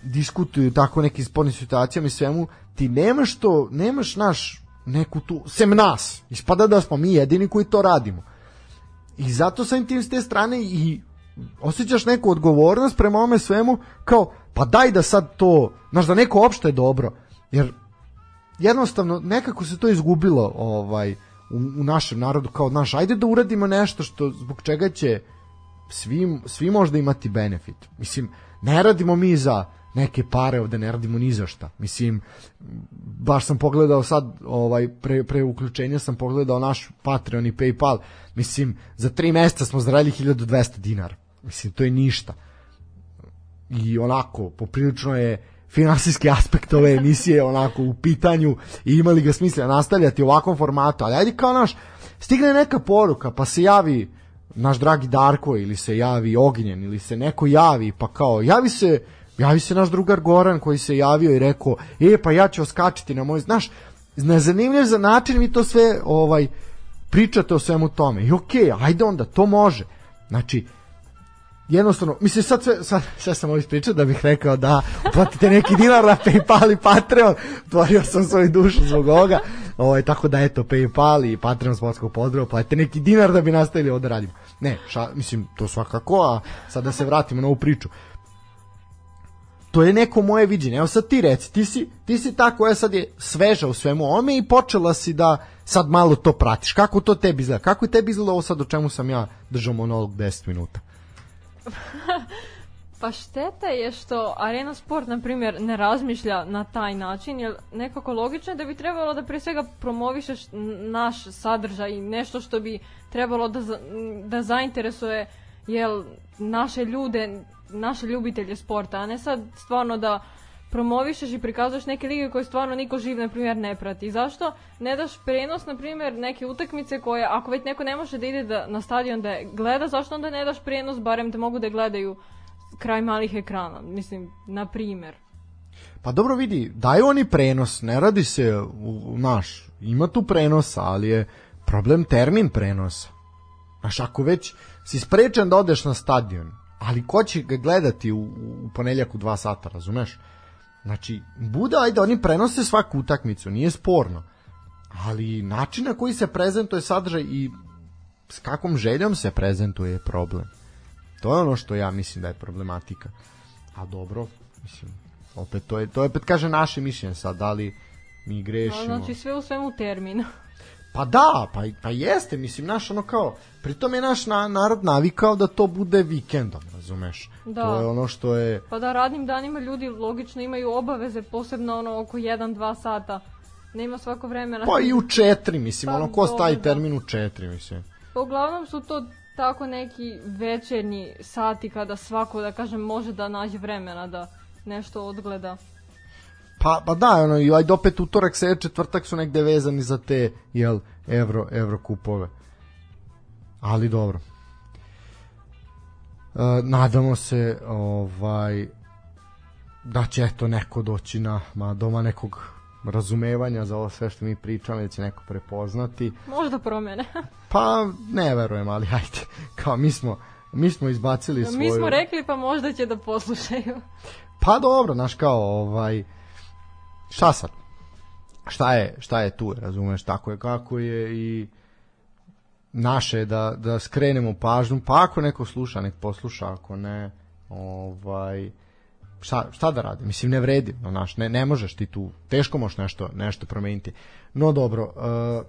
S1: diskutuju tako nekim spornim situacijama i svemu, ti nemaš to, nemaš naš neku tu, sem nas, ispada da smo mi jedini koji to radimo. I zato sam tim s te strane i osjećaš neku odgovornost prema ome svemu kao pa daj da sad to, znaš da neko opšte je dobro, jer jednostavno nekako se to izgubilo ovaj u, u našem narodu kao naš ajde da uradimo nešto što zbog čega će svi, svi možda imati benefit. Mislim ne radimo mi za neke pare ovde ne radimo ni za šta. Mislim baš sam pogledao sad ovaj pre, pre uključenja sam pogledao naš Patreon i Paypal. Mislim za 3 meseca smo zaradili 1200 dinara. Mislim to je ništa. I onako poprilično je finansijski aspekt ove emisije onako u pitanju i imali ga smisla nastavljati u ovakvom formatu, ali ajde kao naš stigne neka poruka pa se javi naš dragi Darko ili se javi Ognjen ili se neko javi pa kao javi se javi se naš drugar Goran koji se javio i rekao e pa ja ću oskačiti na moj znaš nezanimljiv za način vi to sve ovaj pričate o svemu tome. I okej okay, ajde onda to može. Znači jednostavno, mislim sad sve, sad, sve sam ovo ispričao da bih rekao da platite neki dinar na Paypal i Patreon, tvorio sam svoju dušu zbog ovoga, ovaj, tako da eto Paypal i Patreon sportskog pozdrava, platite neki dinar da bi nastavili ovo da radimo. Ne, ša, mislim, to svakako, a sad da se vratimo na ovu priču. To je neko moje viđenje. Evo sad ti reci, ti si, ti si ta koja sad je sveža u svemu ome i počela si da sad malo to pratiš. Kako to tebi izgleda? Kako je tebi izgleda ovo sad o čemu sam ja držao monolog 10 minuta?
S2: Pa šteta je što Arena Sport, na primjer, ne razmišlja na taj način, jer nekako logično je da bi trebalo da pre svega promovišeš naš sadržaj i nešto što bi trebalo da, da zainteresuje jel, naše ljude, naše ljubitelje sporta, a ne sad stvarno da promovišeš i prikazuješ neke lige koje stvarno niko živ, na primjer, ne prati. Zašto ne daš prenos, na primjer, neke utakmice koje, ako već neko ne može da ide da, na stadion da gleda, zašto onda ne daš prenos, barem da mogu da gledaju kraj malih ekrana, mislim, na primjer.
S1: Pa dobro vidi, daju oni prenos, ne radi se u, naš, ima tu prenosa, ali je problem termin prenosa. Znaš, ako već si sprečan da odeš na stadion, ali ko će ga gledati u, u ponedljak u dva sata, razumeš? Znači, bude, ajde, oni prenose svaku utakmicu, nije sporno. Ali način na koji se prezentuje sadržaj i s kakvom željom se prezentuje je problem. To je ono što ja mislim da je problematika. A dobro, mislim, opet to je, to je opet kaže naše mišljenje sad, da li mi grešimo.
S2: Znači sve u svemu terminu.
S1: Pa da, pa, pa jeste, mislim, naš ono kao, pritom je naš na, narod navikao da to bude vikendom, razumeš? Da. To je ono što je...
S2: Pa da, radnim danima ljudi logično imaju obaveze, posebno ono oko 1-2 sata. Nema svako vremena.
S1: Pa i u četiri, mislim, pa, ono, ko stavi da. termin u četiri, mislim.
S2: Pa uglavnom su to tako neki večernji sati kada svako, da kažem, može da nađe vremena da nešto odgleda.
S1: Pa, pa da, ono, i ajde opet utorak, se četvrtak su negde vezani za te, jel, evro, evro kupove. Ali dobro. E, nadamo se, ovaj, da će eto neko doći na ma, doma nekog razumevanja za ovo sve što mi pričamo da će neko prepoznati.
S2: Možda promene.
S1: pa ne verujem, ali ajde. Kao mi smo mi smo izbacili svoju...
S2: Mi smo rekli pa možda će da poslušaju.
S1: Pa dobro, znaš kao ovaj šta sad? Šta je, šta je tu, razumeš, tako je kako je i naše je da, da skrenemo pažnju, pa ako neko sluša, nek posluša, ako ne, ovaj, šta, šta da radi? Mislim, ne vredi, no, naš, ne, ne možeš ti tu, teško možeš nešto, nešto promeniti. No dobro, uh,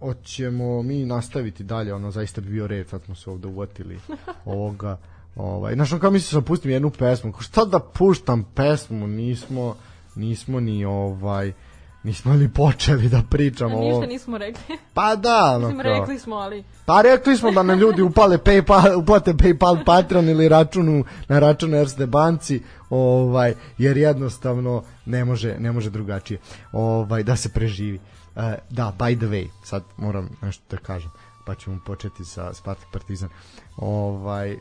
S1: hoćemo mi nastaviti dalje, ono zaista bi bio red, sad smo se ovde uvatili ovoga. Ovaj, znaš, kao mislim da pustim jednu pesmu, šta da puštam pesmu, nismo, nismo ni ovaj, nismo li počeli da pričamo
S2: o... Ništa nismo rekli.
S1: Pa da,
S2: no Mislim, rekli smo, ali...
S1: Pa rekli smo da nam ljudi upale PayPal, uplate PayPal Patreon ili računu na račun Erste banci, ovaj, jer jednostavno ne može, ne može drugačije ovaj, da se preživi. Uh, da, by the way, sad moram nešto da kažem, pa ćemo početi sa Spartak Partizan. Ovaj,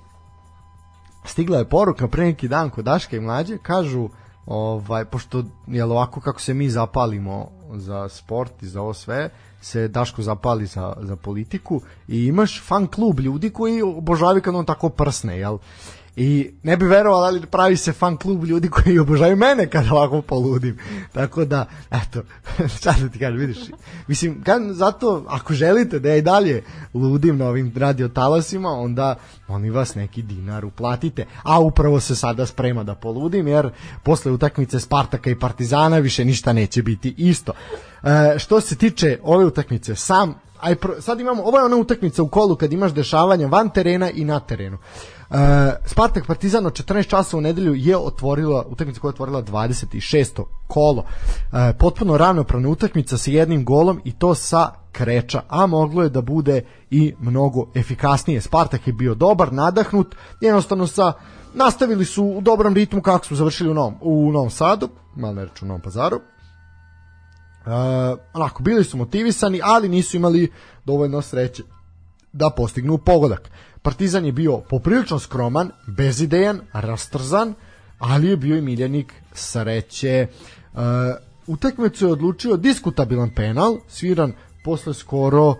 S1: stigla je poruka pre neki dan kod Daška i Mlađe, kažu ovaj, pošto je ovako kako se mi zapalimo za sport i za ovo sve, se Daško zapali za, za politiku i imaš fan klub ljudi koji obožavaju kad on tako prsne, jel? I ne bi verovali, ali pravi se fan klub ljudi koji obožavaju mene kad ovako poludim. Tako da, eto, šta da ti kažem, vidiš. Mislim, kad, zato, ako želite da ja i dalje ludim na ovim radio talasima, onda oni vas neki dinar uplatite. A upravo se sada sprema da poludim, jer posle utakmice Spartaka i Partizana više ništa neće biti isto. E, što se tiče ove utakmice, sam aj sad imamo ovo je ona utakmica u kolu kad imaš dešavanja van terena i na terenu. Uh, Spartak Partizan od 14 časa u nedelju je otvorila utakmica koja je otvorila 26. kolo. Uh, potpuno ravnopravna utakmica sa jednim golom i to sa kreča, a moglo je da bude i mnogo efikasnije. Spartak je bio dobar, nadahnut, jednostavno sa nastavili su u dobrom ritmu kako su završili u Novom, u Novom Sadu, malo ne reću u Novom Pazaru. Uh, onako, bili su motivisani, ali nisu imali dovoljno sreće da postignu pogodak. Partizan je bio poprilično skroman, bezidejan, rastrzan, ali je bio i miljenik sreće. Uh, utakmicu je odlučio diskutabilan penal, sviran posle skoro uh,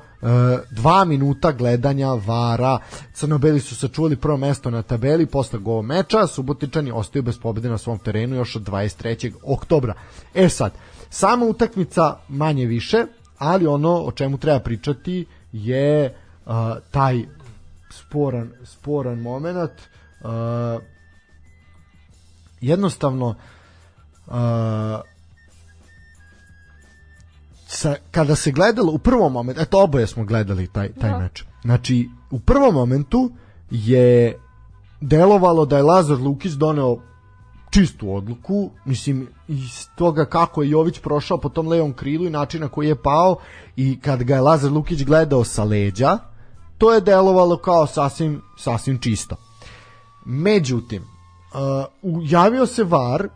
S1: dva minuta gledanja vara. Crnobeli su sačuvali prvo mesto na tabeli posle gova meča, Subotičani ostaju bez pobede na svom terenu još od 23. oktobra. E sad, sama utakmica manje više, ali ono o čemu treba pričati je uh, taj sporan, sporan moment. Uh, jednostavno uh, sa, kada se gledalo u prvom momentu, eto oboje smo gledali taj, taj da. meč. Znači, u prvom momentu je delovalo da je Lazar Lukić doneo čistu odluku, mislim, iz toga kako je Jović prošao po tom levom krilu i načina koji je pao i kad ga je Lazar Lukić gledao sa leđa, to je delovalo kao sasvim, sasvim čisto. Međutim, uh, javio se VAR,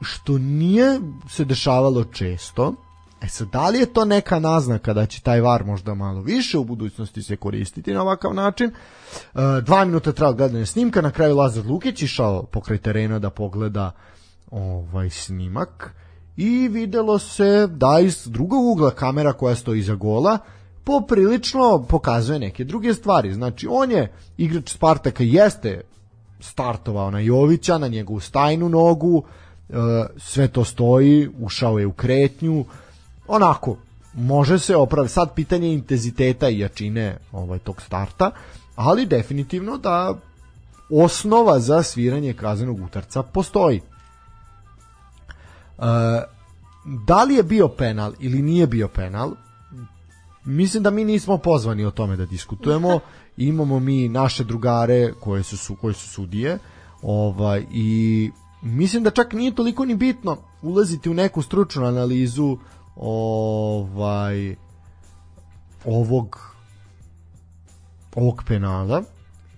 S1: što nije se dešavalo često, E sad, da li je to neka naznaka da će taj VAR možda malo više u budućnosti se koristiti na ovakav način? Uh, dva minuta trajalo gledanje snimka, na kraju Lazar Lukić išao pokraj terena da pogleda ovaj snimak i videlo se da iz drugog ugla kamera koja stoji iza gola poprilično pokazuje neke druge stvari. Znači, on je igrač Spartaka, jeste startovao na Jovića, na njegovu stajnu nogu, e, sve to stoji, ušao je u kretnju, onako, može se opraviti. Sad pitanje intenziteta i jačine ovaj, tog starta, ali definitivno da osnova za sviranje kaznenog utarca postoji. E, da li je bio penal ili nije bio penal, mislim da mi nismo pozvani o tome da diskutujemo. Imamo mi naše drugare koje su su koje su sudije, ovaj i mislim da čak nije toliko ni bitno ulaziti u neku stručnu analizu ovaj ovog ovog penala.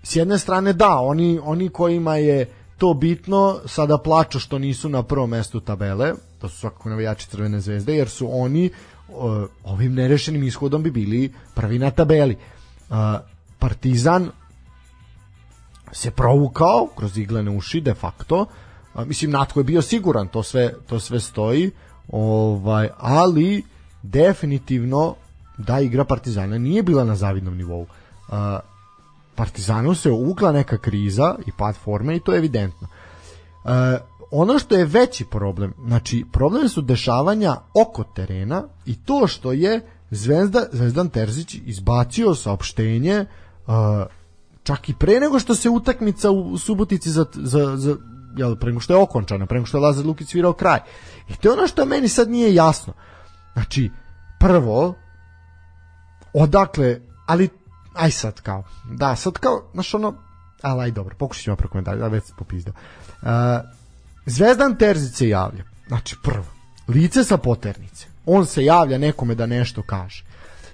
S1: S jedne strane da, oni oni kojima je to bitno sada plaču što nisu na prvom mestu tabele, to su svakako navijači Crvene zvezde, jer su oni ovim nerešenim ishodom bi bili prvi na tabeli. Partizan se provukao kroz iglene uši de facto. Mislim Natko je bio siguran, to sve to sve stoji. Ovaj, ali definitivno da igra Partizana nije bila na zavidnom nivou. Partizanu se uvukla neka kriza i pad forme i to je evidentno ono što je veći problem, znači problem su dešavanja oko terena i to što je Zvezda, Zvezdan Terzić izbacio saopštenje uh, čak i pre nego što se utakmica u Subotici za, za, za jel, pre nego što je okončana, pre nego što je Lazar Lukić svirao kraj. I to je ono što meni sad nije jasno. Znači, prvo, odakle, ali, aj sad kao, da, sad kao, znaš ono, ali aj dobro, pokušat ćemo prokomentari, da već se popizdao. Uh, Zvezdan Terzić se javlja, znači prvo, lice sa poternice, on se javlja nekome da nešto kaže.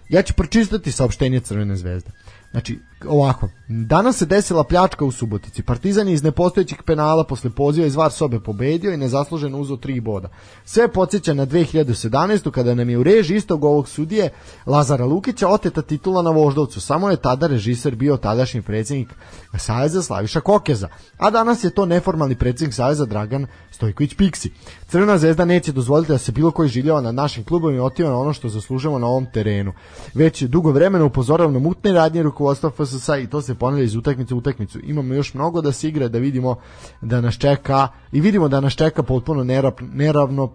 S1: Ja ću pročistati saopštenje Crvene zvezde. Znači, ovako, danas se desila pljačka u Subotici. Partizan je iz nepostojećih penala posle poziva iz var sobe pobedio i nezasluženo uzo tri boda. Sve podsjeća na 2017. kada nam je u reži istog ovog sudije Lazara Lukića oteta titula na Voždovcu. Samo je tada režiser bio tadašnji predsjednik Saveza Slaviša Kokeza. A danas je to neformalni predsjednik Saveza Dragan Stojković Piksi. Crvena zvezda neće dozvoliti da se bilo koji žiljava nad našim klubom i otima na ono što zaslužujemo na ovom terenu. Već dugo vremena upozoravam na mutne radnje rukovodstva FSS i to se ponavlja iz utakmice u utakmicu. Imamo još mnogo da se igra, da vidimo da nas čeka i vidimo da nas čeka potpuno neravno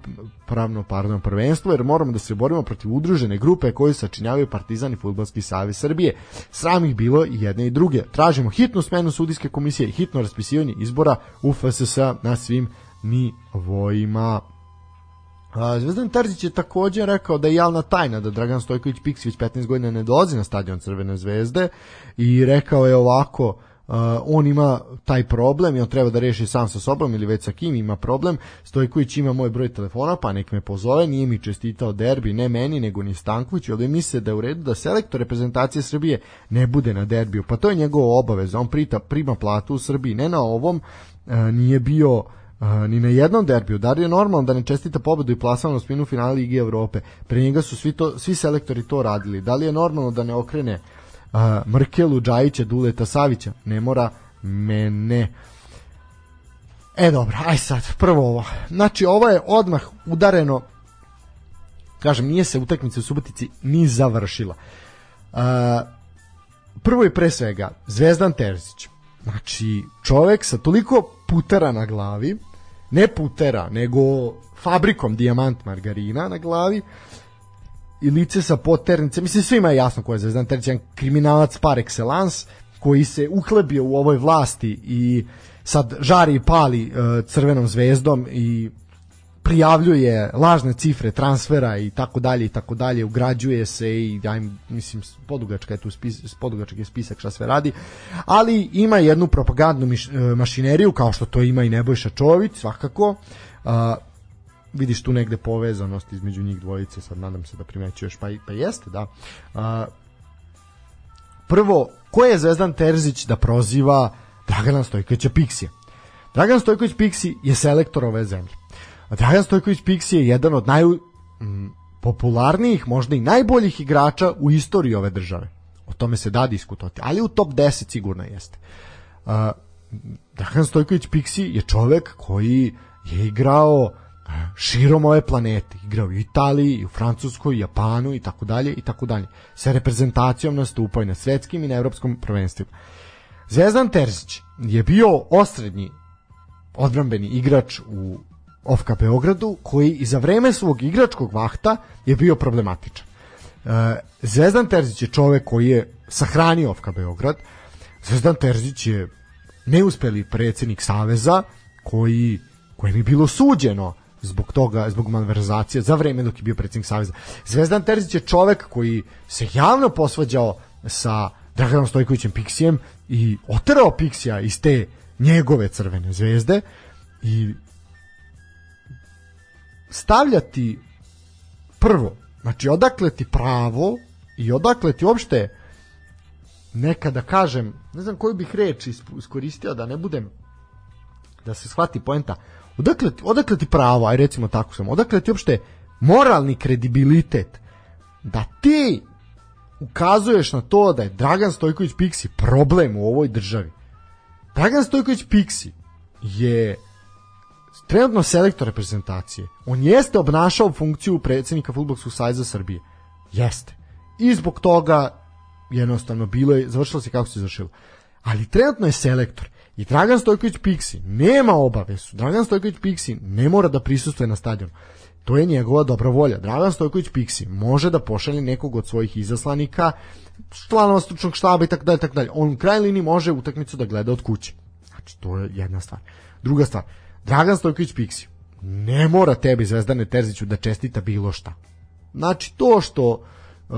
S1: pravno pardon, prvenstvo, jer moramo da se borimo protiv udružene grupe koje sačinjavaju Partizan i Futbolski savez Srbije. Sram ih bilo i jedne i druge. Tražimo hitnu smenu sudijske komisije i hitno raspisivanje izbora u FSS na svim nivoima. Zvezdan Terzić je takođe rekao da je javna tajna da Dragan Stojković Piksi već 15 godina ne dolazi na stadion Crvene zvezde i rekao je ovako uh, on ima taj problem i on treba da reši sam sa sobom ili već sa kim ima problem. Stojković ima moj broj telefona, pa nek me pozove, nije mi čestitao derbi, ne meni, nego ni Stanković, ovdje misle da je u redu da selektor reprezentacije Srbije ne bude na derbiju, pa to je njegova obaveza, on prita, prima platu u Srbiji, ne na ovom, uh, nije bio a, ni na jednom derbiju. Da li je normalno da ne čestita pobedu i plasman u spinu finala Lige Evrope? Pre njega su svi, to, svi selektori to radili. Da li je normalno da ne okrene a, Mrkelu, Džajića, Duleta, Savića? Ne mora mene. E dobro, aj sad, prvo ovo. Znači, ovo je odmah udareno, kažem, nije se utakmica u Subotici ni završila. Uh, prvo je pre svega Zvezdan Terzić. Znači, čovek sa toliko putera na glavi, ne putera, nego fabrikom dijamant margarina na glavi i lice sa poternice, mislim svima je jasno ko je Zvezdan Terzić, jedan kriminalac par excellence, koji se uhlebio u ovoj vlasti i sad žari i pali uh, crvenom zvezdom i prijavljuje lažne cifre transfera i tako dalje i tako dalje, ugrađuje se i ja im, mislim podugačka je tu spis, podugačak je spisak šta sve radi, ali ima jednu propagandnu miš, e, mašineriju kao što to ima i Nebojša Čović svakako. Uh, vidiš tu negde povezanost između njih dvojice, sad nadam se da primećuješ, pa, pa jeste, da. Uh, prvo, ko je Zvezdan Terzić da proziva Dragana Stojkovića Pixija? Dragan Stojković Piksi je selektor ove zemlje Dragan Stojković Piksi je jedan od najpopularnijih, možda i najboljih igrača u istoriji ove države. O tome se da diskutovati, ali u top 10 sigurno jeste. Uh, Dragan Stojković Piksi je čovek koji je igrao širom ove planete, igrao u Italiji, i u Francuskoj, i Japanu i tako dalje i tako dalje. Sa reprezentacijom nastupao i na svetskim i na evropskom prvenstvima. Zvezdan Terzić je bio osrednji odbrambeni igrač u Ofka Beogradu, koji i za vreme svog igračkog vahta je bio problematičan. E, Zvezdan Terzić je čovek koji je sahranio Ofka Beograd. Zvezdan Terzić je neuspeli predsednik Saveza koji, kojem je bilo suđeno zbog toga, zbog malverzacije za vreme dok je bio predsednik Saveza. Zvezdan Terzić je čovek koji se javno posvađao sa Draganom Stojkovićem Piksijem i oterao Piksija iz te njegove crvene zvezde i stavljati prvo, znači odakle ti pravo i odakle ti uopšte neka da kažem, ne znam koju bih reč iskoristio da ne budem da se shvati poenta, odakle, odakle ti pravo, aj recimo tako sam, odakle ti uopšte moralni kredibilitet da ti ukazuješ na to da je Dragan Stojković Piksi problem u ovoj državi. Dragan Stojković Piksi je trenutno selektor reprezentacije. On jeste obnašao funkciju predsednika Futbolskog sajza Srbije. Jeste. I zbog toga jednostavno bilo je, završilo se kako se završilo. Ali trenutno je selektor. I Dragan Stojković Piksi nema obavezu. Dragan Stojković Piksi ne mora da prisustuje na stadionu. To je njegova dobra volja. Dragan Stojković Piksi može da pošalje nekog od svojih izaslanika, članova stručnog štaba i tako dalje, tako dalje. On u kraj liniji može utakmicu da gleda od kuće. Znači, to je jedna stvar. Druga stvar, Dragan Stojković Piksi ne mora tebi Zvezdane Terziću da čestita bilo šta. Znači, to što uh,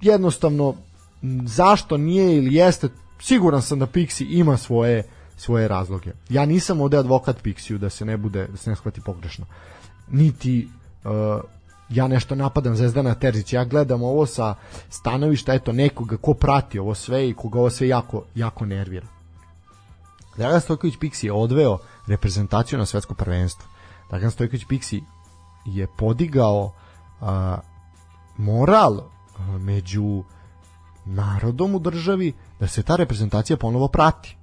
S1: jednostavno zašto nije ili jeste, siguran sam da Pixi ima svoje svoje razloge. Ja nisam ovde advokat Pixiju da se ne bude da se ne shvati pogrešno. Niti uh, ja nešto napadam Zvezdana Terzića, ja gledam ovo sa stanovišta eto nekoga ko prati ovo sve i koga ovo sve jako, jako nervira. Dragan Stojković Pixi je odveo reprezentaciju na svetsko prvenstvo. Dragan Stojković Pixi je podigao a, moral među narodom u državi da se ta reprezentacija ponovo prati.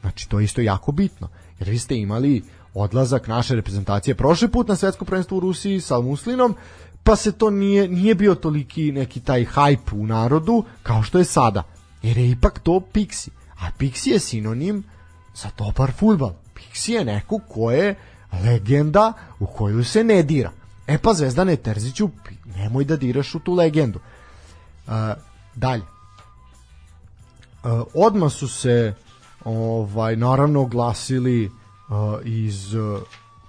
S1: Znači, to je isto jako bitno. Jer vi ste imali odlazak naše reprezentacije prošli put na svetsko prvenstvo u Rusiji sa Muslinom, pa se to nije, nije bio toliki neki taj hype u narodu kao što je sada. Jer je ipak to Pixi. A Pixi je sinonim za dobar futbal. Pixi je neko ko je legenda u koju se ne dira. E pa Zvezdane Terziću, nemoj da diraš u tu legendu. Uh, dalje. Uh, odmah su se ovaj naravno oglasili uh, iz uh,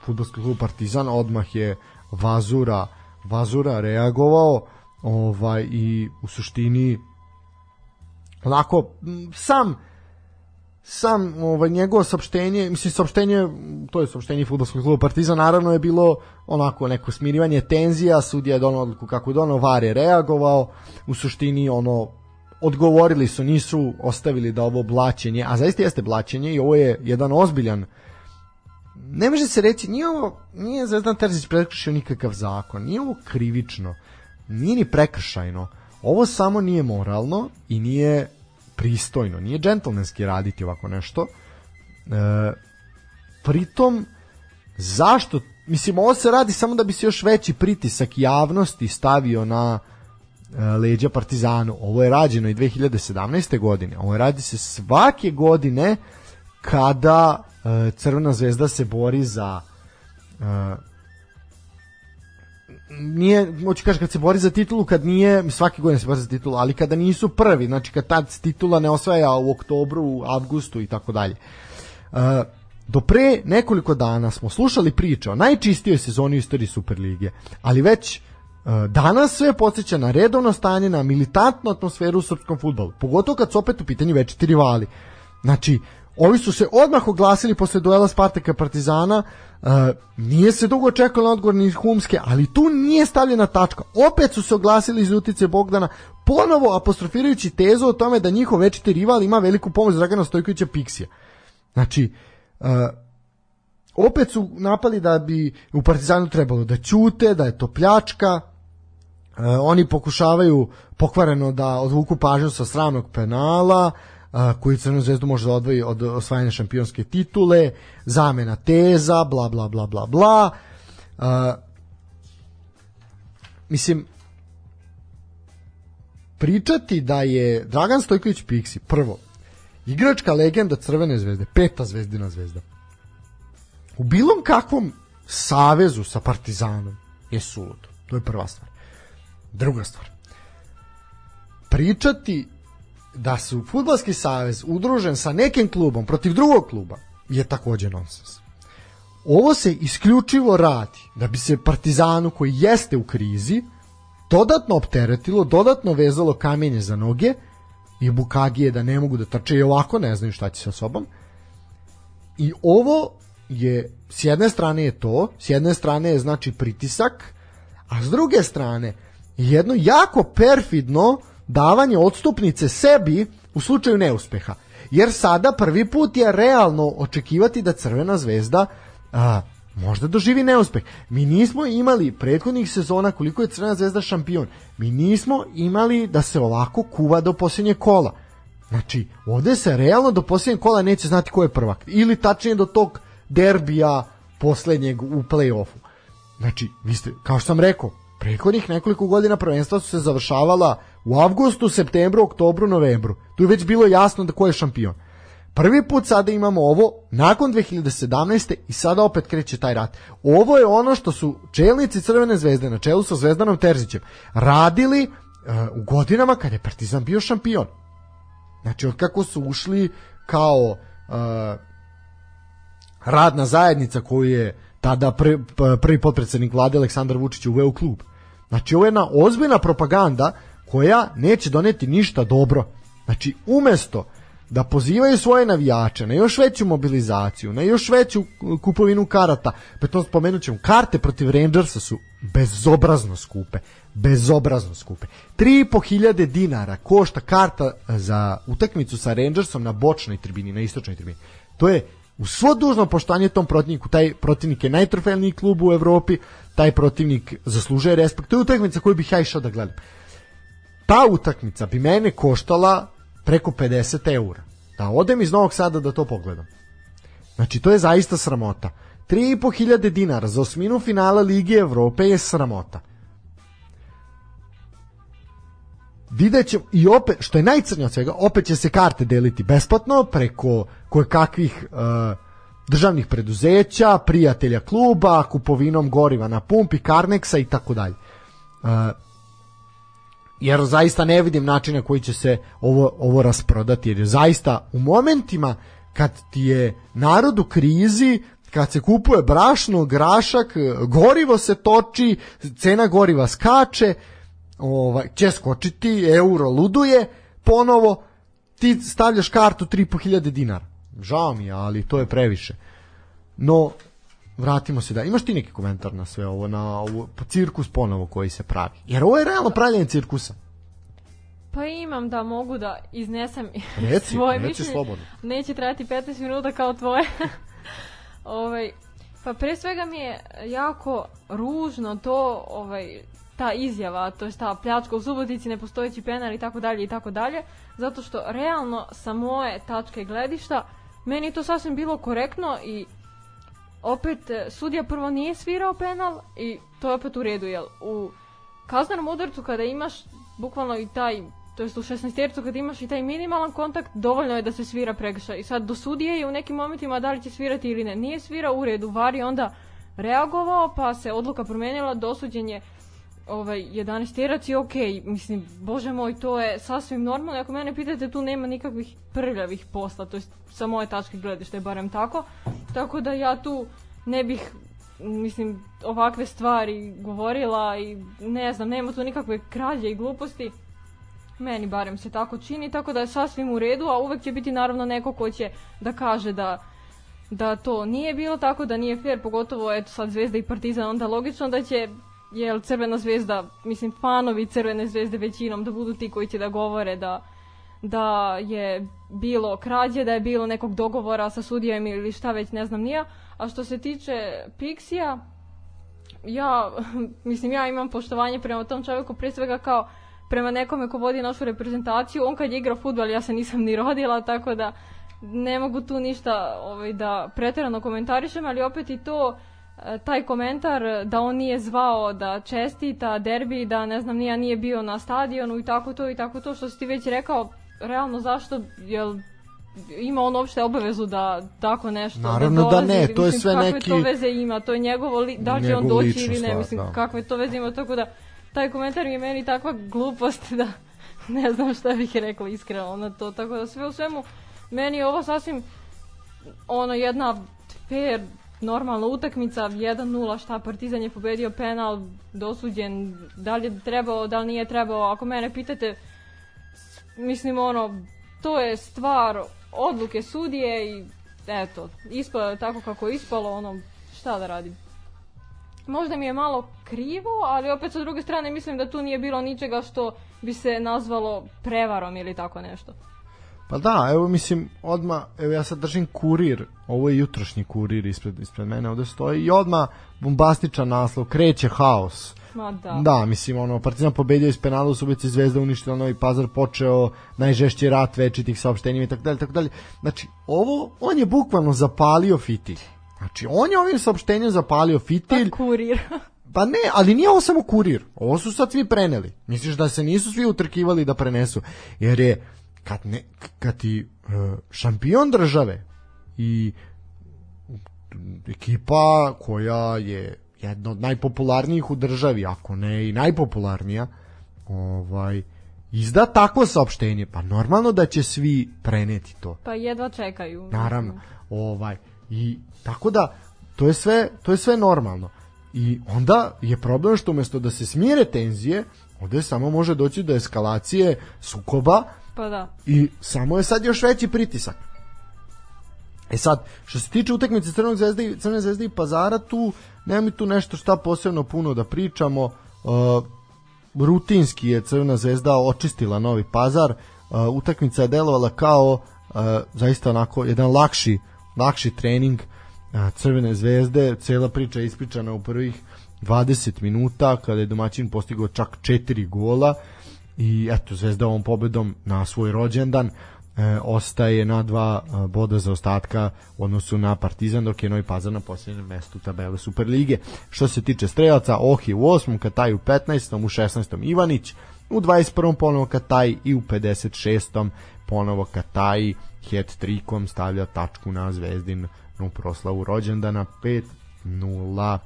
S1: fudbalskog kluba Partizan, odmah je Vazura Vazura reagovao ovaj i u suštini onako sam sam ovaj njegovo saopštenje, mislim saopštenje, to je saopštenje fudbalskog kluba Partizan, naravno je bilo onako neko smirivanje tenzija, sudija je donao odluku kako je donao, VAR je reagovao, u suštini ono odgovorili su, nisu ostavili da ovo blaćenje, a zaista jeste blaćenje i ovo je jedan ozbiljan ne može se reći, nije ovo, nije Zvezdan Terzić prekršio nikakav zakon, nije ovo krivično, nije ni prekršajno, ovo samo nije moralno i nije pristojno, nije džentlmenski raditi ovako nešto. E, pritom, zašto, mislim, ovo se radi samo da bi se još veći pritisak javnosti stavio na e, leđa Partizanu. Ovo je rađeno i 2017. godine. Ovo je radi se svake godine kada e, Crvena zvezda se bori za e, nije, hoću kaži, kad se bori za titulu, kad nije, svaki godin se bori za titulu, ali kada nisu prvi, znači kad tad titula ne osvaja u oktobru, u avgustu i tako dalje. Uh, do pre nekoliko dana smo slušali priče o najčistijoj sezoni u istoriji Superlige, ali već uh, danas sve podsjeća na redovno stanje, na militantnu atmosferu u srpskom futbolu, pogotovo kad su opet u pitanju večiti rivali. Znači, Ovi su se odmah oglasili posle duela Spartaka Partizana, uh, nije se dugo čekalo na odgovor ni Humske, ali tu nije stavljena tačka. Opet su se oglasili iz utice Bogdana, ponovo apostrofirajući tezu o tome da njihov večiti rival ima veliku pomoć Dragana Stojkovića Piksija. Znači, uh, opet su napali da bi u Partizanu trebalo da ćute, da je to pljačka, uh, oni pokušavaju pokvareno da odvuku pažnju sa sravnog penala, a, koji Crvenu zvezdu može da odvoji od osvajanja šampionske titule, zamena teza, bla bla bla bla bla. A, mislim, pričati da je Dragan Stojković Piksi, prvo, igračka legenda Crvene zvezde, peta zvezdina zvezda, u bilom kakvom savezu sa Partizanom je suludo. To je prva stvar. Druga stvar. Pričati da su futbalski savez udružen sa nekim klubom protiv drugog kluba je takođe nonsens. Ovo se isključivo radi da bi se Partizanu koji jeste u krizi dodatno opteretilo, dodatno vezalo kamenje za noge i bukagije da ne mogu da trče i ovako ne znaju šta će sa sobom. I ovo je, s jedne strane je to, s jedne strane je znači pritisak, a s druge strane jedno jako perfidno uh, davanje odstupnice sebi u slučaju neuspeha. Jer sada prvi put je realno očekivati da Crvena zvezda a, možda doživi neuspeh. Mi nismo imali prethodnih sezona koliko je Crvena zvezda šampion. Mi nismo imali da se ovako kuva do posljednje kola. Znači, ovde se realno do posljednjeg kola neće znati ko je prvak. Ili tačnije do tog derbija poslednjeg u play-offu. Znači, vi ste, kao što sam rekao, prethodnih nekoliko godina prvenstva su se završavala u avgustu, septembru, oktobru, novembru. Tu je već bilo jasno da ko je šampion. Prvi put sada imamo ovo nakon 2017. i sada opet kreće taj rat. Ovo je ono što su čelnici Crvene zvezde na čelu sa Zvezdanom Terzićem radili uh, u godinama kad je Partizan bio šampion. Znači, od kako su ušli kao uh, radna zajednica koju je tada prvi, prvi potpredsednik vlade Aleksandar Vučić uveo u klub. Znači, ovo je jedna ozbiljna propaganda koja neće doneti ništa dobro. Znači, umesto da pozivaju svoje navijače na još veću mobilizaciju, na još veću kupovinu karata. Pritom spomenut ćemo, karte protiv Rangersa su bezobrazno skupe. Bezobrazno skupe. 3.500 dinara košta karta za utakmicu sa Rangersom na bočnoj tribini, na istočnoj tribini. To je u svo dužno poštanje tom protivniku, taj protivnik je najtrofejniji klub u Evropi, taj protivnik zaslužuje respekt. To je utakmica koju bih ja išao da gledam. Ta utakmica bi mene koštala preko 50 eura. Da odem iz Novog Sada da to pogledam. Znači, to je zaista sramota. 3.500 dinara za osminu finala Lige Evrope je sramota. Vidjet ćemo, i opet, što je najcrnje od svega, opet će se karte deliti besplatno preko koje kakvih uh, državnih preduzeća, prijatelja kluba, kupovinom goriva na pumpi, Karneksa i tako dalje. Jer zaista ne vidim načina koji će se ovo, ovo rasprodati, jer je zaista u momentima kad ti je narod u krizi, kad se kupuje brašno, grašak, gorivo se toči, cena goriva skače, ovaj, će skočiti, euro luduje, ponovo ti stavljaš kartu 3.500 dinara. Žao mi je, ali to je previše. No, vratimo se da. Imaš ti neki komentar na sve ovo, na ovo pa cirkus ponovo koji se pravi? Jer ovo je realno pravljanje cirkusa.
S2: Pa imam da mogu da iznesem
S1: reci,
S2: svoje
S1: reci
S2: mišljenje.
S1: slobodno.
S2: Neće trajati 15 minuta kao tvoje. ovaj, pa pre svega mi je jako ružno to, ovaj, ta izjava, to je ta pljačka u Subotici, nepostojeći penal i tako dalje i tako dalje, zato što realno sa moje tačke gledišta meni to sasvim bilo korektno i opet e, sudija prvo nije svirao penal i to je opet u redu, jel? U kaznenom udarcu kada imaš bukvalno i taj to jest u 16 tercu kad imaš i taj minimalan kontakt, dovoljno je da se svira prekršaj. I sad do sudije je u nekim momentima da li će svirati ili ne. Nije svirao u redu, var je onda reagovao, pa se odluka promenila, dosuđen je ovaj, 11 terac i ok, mislim, bože moj, to je sasvim normalno. Ako mene pitate, tu nema nikakvih prljavih posla, to jest sa moje tačke gledište je barem tako. Tako da ja tu ne bih mislim, ovakve stvari govorila i ne znam, nema tu nikakve krađe i gluposti. Meni barem se tako čini, tako da je sasvim u redu, a uvek će biti naravno neko ko će da kaže da da to nije bilo tako, da nije fair, pogotovo eto sad Zvezda i Partizan, onda logično da će jel Crvena zvezda, mislim fanovi Crvene zvezde većinom da budu ti koji će da govore da da je bilo krađe, da je bilo nekog dogovora sa sudijem ili šta već ne znam nija. A što se tiče Pixija, ja, mislim, ja imam poštovanje prema tom čovjeku, pre svega kao prema nekome ko vodi našu reprezentaciju. On kad je igrao futbal, ja se nisam ni rodila, tako da ne mogu tu ništa ovaj, da preterano komentarišem, ali opet i to taj komentar da on nije zvao da čestita derbi, da ne znam, nija nije bio na stadionu i tako to i tako to što si ti već rekao, realno zašto, jel ima on uopšte obavezu da tako nešto
S1: da Naravno da, dolazi, da ne, to je sve
S2: kakve
S1: neki
S2: to veze ima, to je njegovo li, da li će on doći ili ne, mislim da. kakve to veze ima, tako da taj komentar je meni takva glupost da ne znam šta bih rekla iskreno na to, tako da sve u svemu meni je ovo sasvim ono jedna fair normalna utakmica 1-0 šta Partizan je pobedio penal dosuđen da li je trebao, da li nije trebao ako mene pitate mislim ono to je stvar odluke sudije i eto, ispalo je tako kako je ispalo, ono, šta da radim. Možda mi je malo krivo, ali opet sa druge strane mislim da tu nije bilo ničega što bi se nazvalo prevarom ili tako nešto.
S1: Pa da, evo mislim, odma, evo ja sad držim kurir, ovo je jutrošnji kurir ispred, ispred mene, ovde stoji i odma bombastičan naslov, kreće haos
S2: Ma da.
S1: Da, mislim, ono, Partizan pobedio iz penala u Subici, Zvezda uništila Novi Pazar, počeo najžešći rat večitih saopštenjima i tako dalje, tako dalje. Znači, ovo, on je bukvalno zapalio fitilj. Znači, on je ovim saopštenjem zapalio fitilj.
S2: Pa kurir.
S1: Pa ne, ali nije ovo samo kurir. Ovo su sad svi preneli. Misliš da se nisu svi utrkivali da prenesu? Jer je kad, ne, kad ti uh, šampion države i ekipa koja je jedna od najpopularnijih u državi, ako ne i najpopularnija, ovaj izda takvo saopštenje, pa normalno da će svi preneti to.
S2: Pa jedva čekaju.
S1: Naravno. Ovaj i tako da to je sve to je sve normalno. I onda je problem što umesto da se smire tenzije, ovde samo može doći do eskalacije sukoba.
S2: Pa da.
S1: I samo je sad još veći pritisak. E sad, što se tiče utakmice Crvenog zvezde i Crvene zvezde i Pazara, tu nema mi tu nešto šta posebno puno da pričamo. Uh, rutinski je Crvena zvezda očistila Novi Pazar. Uh, utakmica je delovala kao uh, zaista onako jedan lakši lakši trening uh, Crvene zvezde. Cela priča je ispričana u prvih 20 minuta kada je domaćin postigao čak 4 gola i eto Zvezda ovom pobedom na svoj rođendan e, ostaje na dva e, boda za ostatka u odnosu na Partizan dok je Novi Pazar na posljednjem mestu tabele Superlige. Što se tiče strelaca, Ohi u 8. Kataj u 15. u 16. Ivanić, u 21. ponovo Kataj i u 56. ponovo Kataj het trikom stavlja tačku na Zvezdin u proslavu rođendana 5-0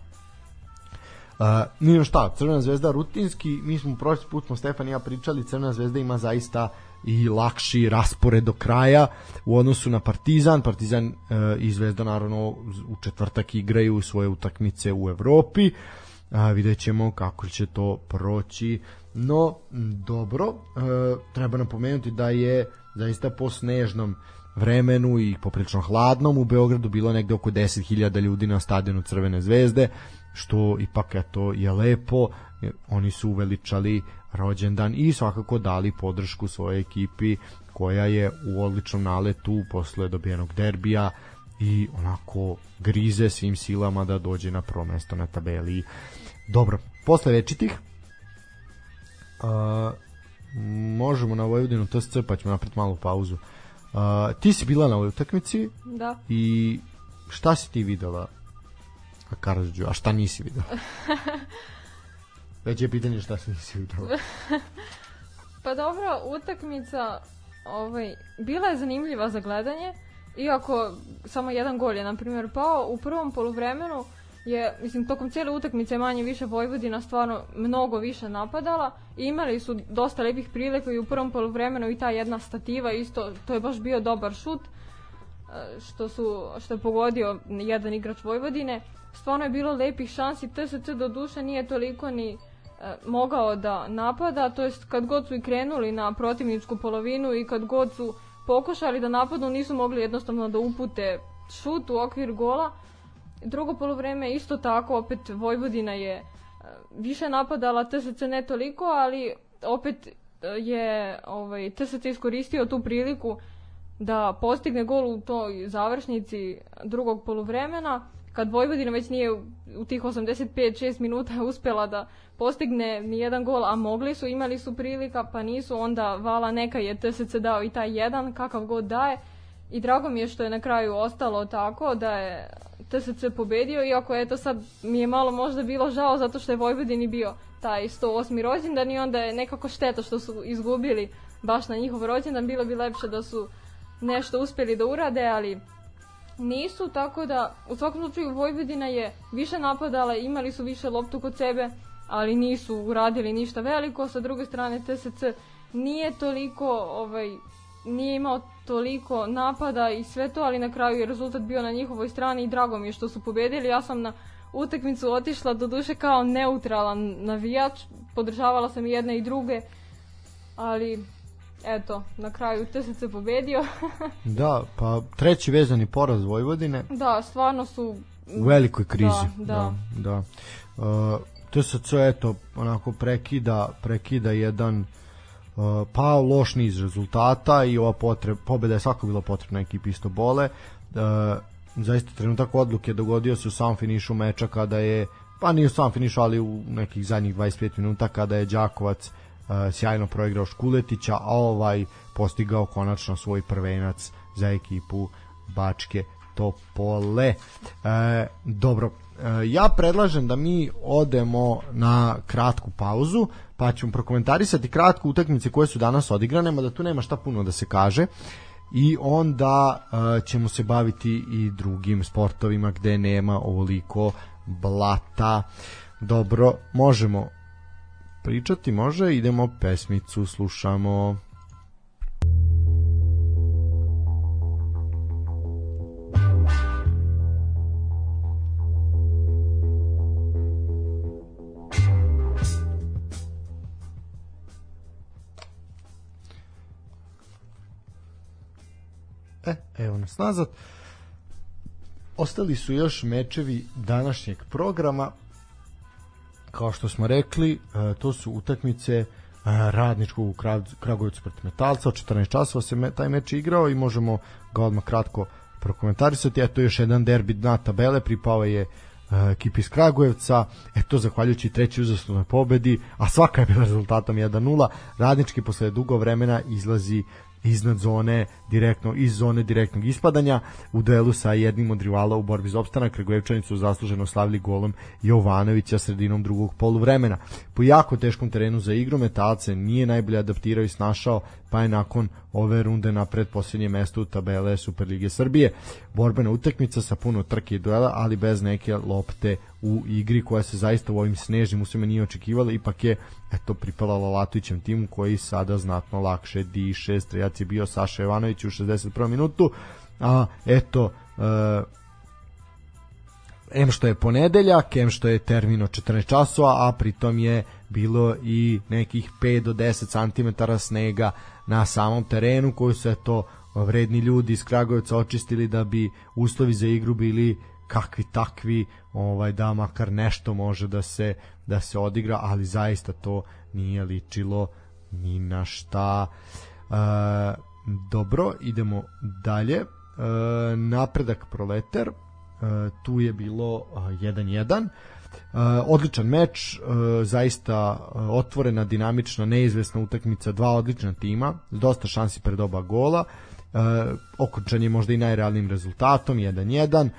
S1: Uh, nije šta, Crvena zvezda rutinski, mi smo prošli put smo Stefan i ja pričali, Crvena zvezda ima zaista i lakši raspored do kraja u odnosu na Partizan. Partizan uh, i Zvezda naravno u četvrtak igraju svoje utakmice u Evropi. Uh, vidjet ćemo kako će to proći. No, dobro, uh, treba napomenuti da je zaista po snežnom vremenu i poprilično hladnom u Beogradu bilo negde oko 10.000 ljudi na stadionu Crvene zvezde što ipak eto je lepo oni su uveličali rođendan i svakako dali podršku svojoj ekipi koja je u odličnom naletu posle dobijenog derbija i onako grize svim silama da dođe na prvo mesto na tabeli. Dobro, posle večitih uh, možemo na Vojvodinu TSC pa ćemo napraviti malu pauzu. Uh, ti si bila na ovoj utakmici
S2: Da.
S1: i šta si ti videla Karadžu, a šta nisi videla? Već je pitanje šta si nisi videla.
S2: pa dobro, utakmica ovaj, bila je zanimljiva za gledanje, iako samo jedan gol je, na primjer, pao. U prvom poluvremenu je, mislim, tokom cijele utakmice manje više Vojvodina stvarno mnogo više napadala i imali su dosta lepih prilika i u prvom poluvremenu i ta jedna stativa isto, to je baš bio dobar šut što su što je pogodio jedan igrač Vojvodine. Stvarno je bilo lepih šansi, TSC do duše nije toliko ni e, mogao da napada, to jest kad god su i krenuli na protivničku polovinu i kad god su pokušali da napadnu nisu mogli jednostavno da upute šut u okvir gola. Drugo polovreme isto tako, opet Vojvodina je e, više napadala, TSC ne toliko, ali opet e, je ovaj, TSC iskoristio tu priliku da postigne gol u toj završnici drugog poluvremena, kad Vojvodina već nije u tih 85-6 minuta uspela da postigne ni jedan gol, a mogli su, imali su prilika, pa nisu, onda vala neka je TSC dao i taj jedan, kakav god daje. I drago mi je što je na kraju ostalo tako da je TSC pobedio, iako eto sad mi je malo možda bilo žao zato što je Vojvodini bio taj 108. rođendan i onda je nekako šteta što su izgubili baš na njihov rođendan, bilo bi lepše da su nešto uspeli da urade, ali nisu, tako da u svakom slučaju Vojvodina je više napadala, imali su više loptu kod sebe, ali nisu uradili ništa veliko. Sa druge strane TSC nije toliko ovaj nije imao toliko napada i sve to, ali na kraju je rezultat bio na njihovoj strani i drago mi je što su pobedili. Ja sam na utakmicu otišla do duše kao neutralan navijač, podržavala sam i jedne i druge, ali eto, na kraju TSC pobedio.
S1: da, pa treći vezani poraz Vojvodine.
S2: Da, stvarno su
S1: u velikoj krizi.
S2: Da, da.
S1: da, da. Uh, TSC eto onako prekida prekida jedan uh, pa loš niz rezultata i ova potreb, pobeda je svako bilo potrebna ekipi isto bole. Uh, zaista trenutak odluke dogodio se u sam finišu meča kada je pa nije u sam finišu, ali u nekih zadnjih 25 minuta kada je Đakovac sjajno proigrao Škuletića, a ovaj postigao konačno svoj prvenac za ekipu Bačke Topole. E, dobro, e, ja predlažem da mi odemo na kratku pauzu, pa ćemo prokomentarisati kratko utakmice koje su danas odigrane, mada tu nema šta puno da se kaže i onda uh, ćemo se baviti i drugim sportovima gde nema ovoliko blata. Dobro, možemo pričati, može, idemo pesmicu, slušamo. E, evo nas nazad. Ostali su još mečevi današnjeg programa. Kao što smo rekli, e, to su utakmice e, radničkog u Kragujevcu protiv Metalca. Od 14 časova se taj meč igrao i možemo ga odmah kratko prokomentarisati. Eto još jedan derbi na tabele, pripao je uh, ekipi iz Kragujevca, eto zahvaljujući treći uzaslovnoj pobedi, a svaka je bila rezultatom 1-0, radnički posle dugo vremena izlazi iznad zone direktno iz zone direktnog ispadanja u duelu sa jednim od rivala u borbi za opstanak Kragujevčani su zasluženo slavili golom Jovanovića sredinom drugog poluvremena. Po jako teškom terenu za igru Metalce nije najbolje adaptirao i snašao pa je nakon ove runde na predposlednje mesto u tabele Superlige Srbije. Borbena utakmica sa puno trke i duela, ali bez neke lopte u igri koja se zaista u ovim snežnim usima nije očekivala, ipak je eto pripala Lalatovićem timu koji sada znatno lakše diše. Strejac je bio Saša Jovanović u 61. minutu, a eto e, em što je ponedeljak, em što je termin od 14 časova, a pritom je bilo i nekih 5 do 10 cm snega na samom terenu koji su to vredni ljudi iz Kragujevca očistili da bi uslovi za igru bili kakvi takvi ovaj da makar nešto može da se da se odigra ali zaista to nije ličilo ni na šta. E, dobro idemo dalje. E, napredak proleter e, tu je bilo 1-1 Uh, odličan meč, uh, zaista uh, otvorena, dinamična, neizvesna utakmica, dva odlična tima, dosta šansi pred oba gola, uh, okončan je možda i najrealnim rezultatom, 1-1,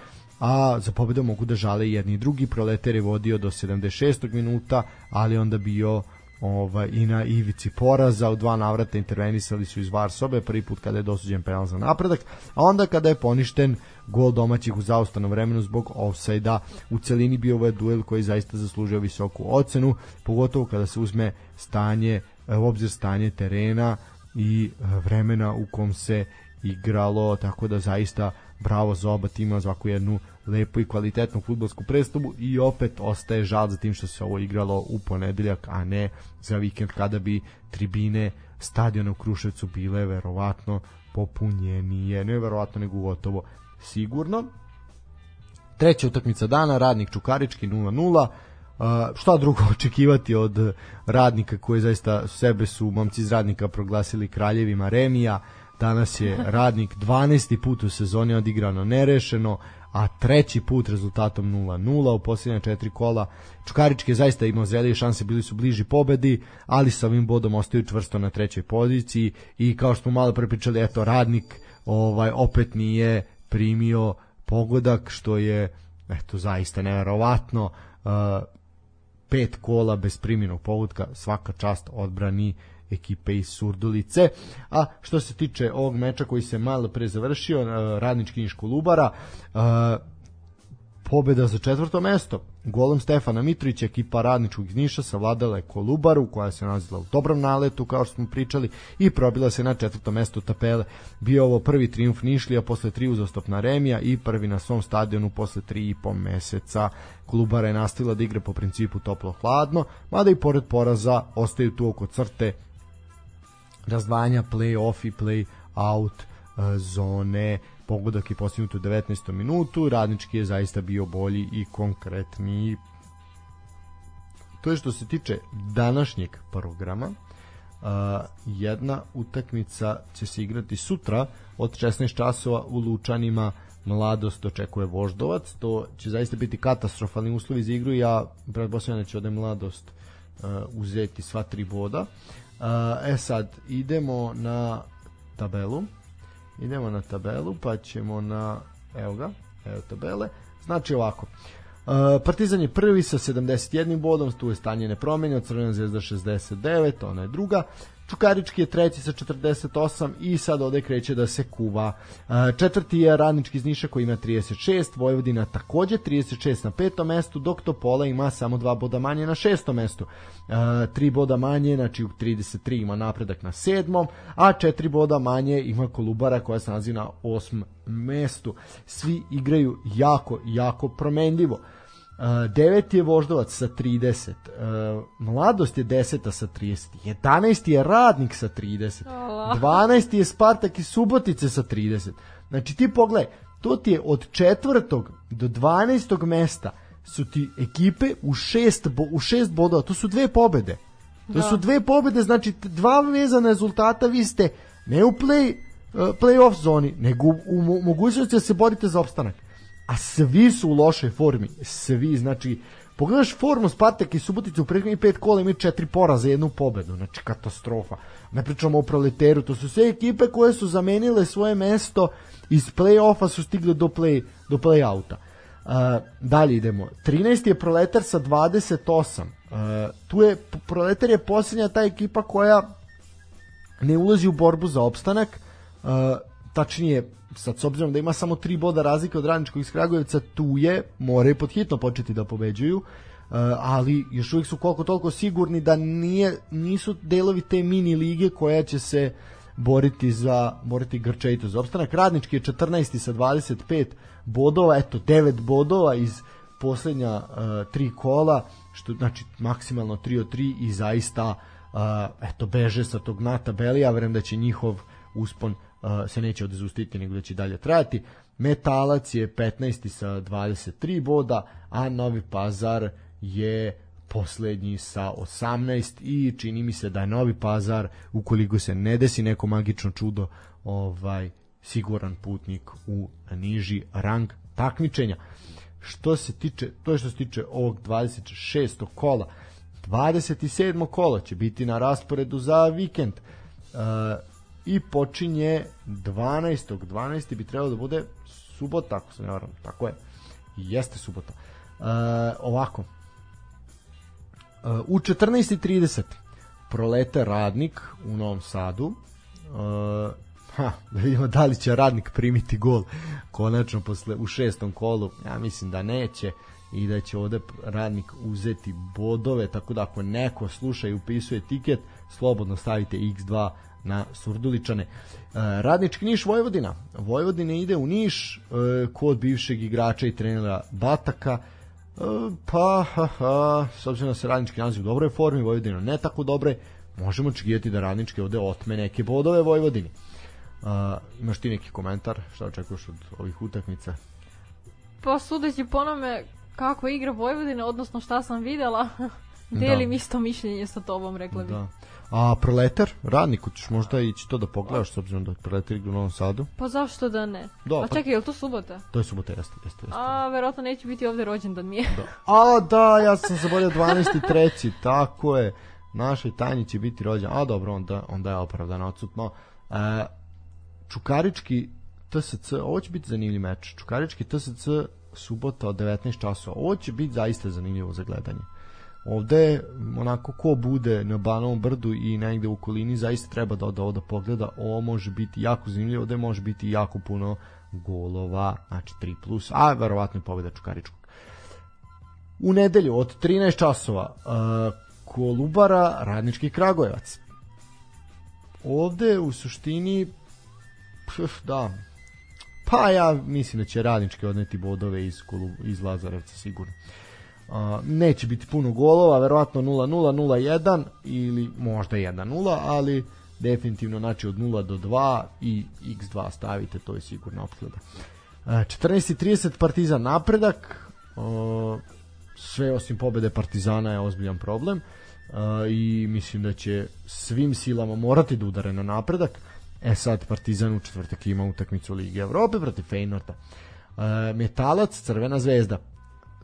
S1: a za pobedu mogu da žale jedni i drugi, Proletar je vodio do 76. minuta, ali onda bio ovaj, i na ivici poraza, u dva navrata intervenisali su iz var sobe, prvi put kada je dosuđen penal za napredak, a onda kada je poništen gol domaćih u zaustanom vremenu zbog offside-a, u celini bio ovaj duel koji zaista zaslužio visoku ocenu, pogotovo kada se uzme stanje, u obzir stanje terena i vremena u kom se igralo, tako da zaista bravo za oba tima za ovakvu jednu lepu i kvalitetnu futbolsku predstavu i opet ostaje žal za tim što se ovo igralo u ponedeljak, a ne za vikend kada bi tribine stadiona u Kruševcu bile verovatno popunjenije, ne verovatno nego gotovo sigurno. Treća utakmica dana, Radnik Čukarički 0-0. Uh, šta drugo očekivati od radnika koji zaista sebe su momci iz radnika proglasili kraljevima remija, Danas je radnik 12. put u sezoni odigrano nerešeno, a treći put rezultatom 0-0 u posljednja četiri kola. Čukarički je zaista imao zrelije šanse, bili su bliži pobedi, ali sa ovim bodom ostaju čvrsto na trećoj poziciji i kao što smo malo prepričali, eto, radnik ovaj opet nije primio pogodak, što je eto, zaista neverovatno. Uh, pet kola bez primjenog pogodka, svaka čast odbrani ekipe iz Surdulice. A što se tiče ovog meča koji se malo pre završio, e, radnički Niš Kolubara, e, pobeda za četvrto mesto. Golom Stefana Mitrovića ekipa radničkog iz Niša savladala je Kolubaru koja se nalazila u dobrom naletu kao što smo pričali i probila se na četvrto mesto tapele. Bio ovo prvi triumf Nišlija posle tri uzastopna remija i prvi na svom stadionu posle tri i po meseca. Kolubara je nastavila da igra po principu toplo-hladno, mada i pored poraza ostaju tu oko crte razdvajanja play-off i play-out uh, zone. Pogodak je postignut u 19. minutu radnički je zaista bio bolji i konkretniji. To je što se tiče današnjeg programa. Uh, jedna utakmica će se igrati sutra od 16 časova u Lučanima. Mladost očekuje Voždovac. To će zaista biti katastrofalni uslovi za igru. Ja pretpostavljam da će ovde mladost uh, uzeti sva tri boda. uh, e sad, idemo na tabelu. Idemo na tabelu, pa ćemo na evo ga, evo tabele, znači ovako, Partizan je prvi sa 71 bodom, tu je stanje nepromenjeno, Crvena zvezda 69, ona je druga. Čukarički je treći sa 48 i sad ovde kreće da se kuva. Četvrti je Radnički iz Niša koji ima 36, Vojvodina takođe 36 na petom mestu, dok Topola ima samo dva boda manje na šestom mestu. Tri boda manje, znači u 33 ima napredak na sedmom, a četiri boda manje ima Kolubara koja se nalazi na osmom mestu. Svi igraju jako, jako promenljivo. Uh, deveti je Voždovac sa 30, uh, Mladost je deseta sa 30, 11 je Radnik sa 30, 12 je Spartak i Subotice sa 30. Znači ti pogledaj, to ti je od četvrtog do 12. mesta su ti ekipe u šest, bo, u šest bodova, to su dve pobede. To da. su dve pobede, znači dva vezana rezultata, vi ste ne u play, uh, play-off zoni, nego u, u mogućnosti da se borite za opstanak a svi su u lošoj formi, svi, znači, pogledaš formu Spartak i Subotica u prethodnih pet kola imaju četiri poraza i jednu pobedu, znači katastrofa. Ne pričamo o proleteru, to su sve ekipe koje su zamenile svoje mesto iz play-offa su stigle do play, do play-outa. Uh, dalje idemo. 13 je proletar sa 28. Uh, tu je, proletar je posljednja ta ekipa koja ne ulazi u borbu za opstanak. Uh, tačnije sad s obzirom da ima samo tri boda razlike od radničkog iz Kragujevca, tu je, moraju pod hitno početi da pobeđuju, uh, ali još uvijek su koliko toliko sigurni da nije, nisu delovi te mini lige koja će se boriti za boriti grčejito za opstanak. Radnički je 14. sa 25 bodova, eto 9 bodova iz poslednja uh, tri kola, što znači maksimalno 3 od 3 i zaista uh, eto beže sa tog na tabeli, ja verujem da će njihov uspon se neće odezustiti nego da će dalje trajati. Metalac je 15. sa 23 boda, a Novi Pazar je poslednji sa 18 i čini mi se da je Novi Pazar ukoliko se ne desi neko magično čudo ovaj siguran putnik u niži rang takmičenja. Što se tiče, to je što se tiče ovog 26. kola. 27. kolo će biti na rasporedu za vikend. I počinje 12. 12. bi trebalo da bude subota, ako se ne varam, tako je. Jeste subota. Uh, ovako. Uh, u 14.30 prolete radnik u Novom Sadu. Uh, ha, da vidimo da li će radnik primiti gol konačno posle u šestom kolu. Ja mislim da neće i da će ovde radnik uzeti bodove, tako da ako neko sluša i upisuje tiket, slobodno stavite x2 na Surduličane. E, Radnički Niš Vojvodina. Vojvodina ide u Niš e, kod bivšeg igrača i trenera Bataka. E, pa, ha, ha, s obzirom da se Radnički nalazi u dobroj formi, Vojvodina ne tako dobre, možemo očekivati da Radnički ovde otme neke bodove Vojvodini. Uh, imaš ti neki komentar? Šta očekuješ od ovih utakmica?
S2: Pa sudeći po nome kako igra Vojvodina, odnosno šta sam videla, delim da. isto mišljenje sa tobom, rekla bih. Da.
S1: A Proletar, radniku ćeš možda ići to da pogledaš s obzirom da Proletar igra u Novom Sadu.
S2: Pa zašto da ne? Da, A pa- čekaj, je li to subota?
S1: To je subota, jeste, jeste. jeste.
S2: A, verovatno neće biti ovde rođendan mi je.
S1: Da. A, da, ja sam zaboravio 12. treći, tako je. Našoj tajni će biti rođen. A, dobro, onda, onda je opravdano odsutno. E, Čukarički TSC, ovo će biti zanimljiv meč. Čukarički TSC subota od 19 časova. Ovo će biti zaista zanimljivo za gledanje ovde onako ko bude na Banovom brdu i negde u okolini zaista treba da ode da pogleda. Ovo može biti jako zanimljivo ovde može biti jako puno golova znači 3 plus a verovatno je pobeda Čukaričkog. U nedelju od 13 časova uh, Kolubara Radnički Kragujevac. Ovde u suštini pf, da pa ja mislim da će Radnički odneti bodove iz, Kolub, iz Lazarevca sigurno. Uh, neće biti puno golova, verovatno 0-0, 0-1 ili možda 1-0, ali definitivno znači od 0 do 2 i x2 stavite, to je sigurno opklada. Uh, 14.30 Partizan napredak, uh, sve osim pobede Partizana je ozbiljan problem uh, i mislim da će svim silama morati da udare na napredak. E sad Partizan u četvrtak ima utakmicu Lige Evrope protiv Feynorta. Uh, Metalac, Crvena zvezda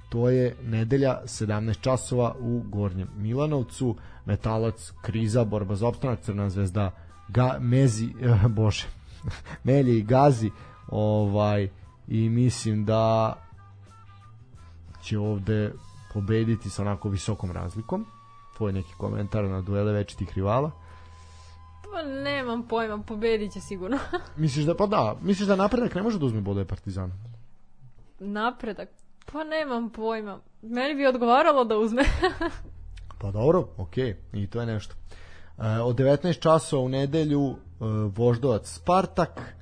S1: to je nedelja 17 časova u Gornjem Milanovcu Metalac, Kriza, borba za opstanak Crna zvezda, ga, Mezi eh, bože Melje i Gazi ovaj i mislim da će ovde pobediti sa onako visokom razlikom. Tvoj neki komentar na duele večitih rivala.
S2: Pa nemam pojma, pobedit će sigurno.
S1: misliš da, pa da, misliš da napredak ne može da uzme bodove Partizan?
S2: Napredak? Pa nemam pojma. Meni bi odgovaralo da uzme.
S1: pa dobro, okej, okay. i to je nešto. E, od 19 časova u nedelju e, Voždovac Spartak,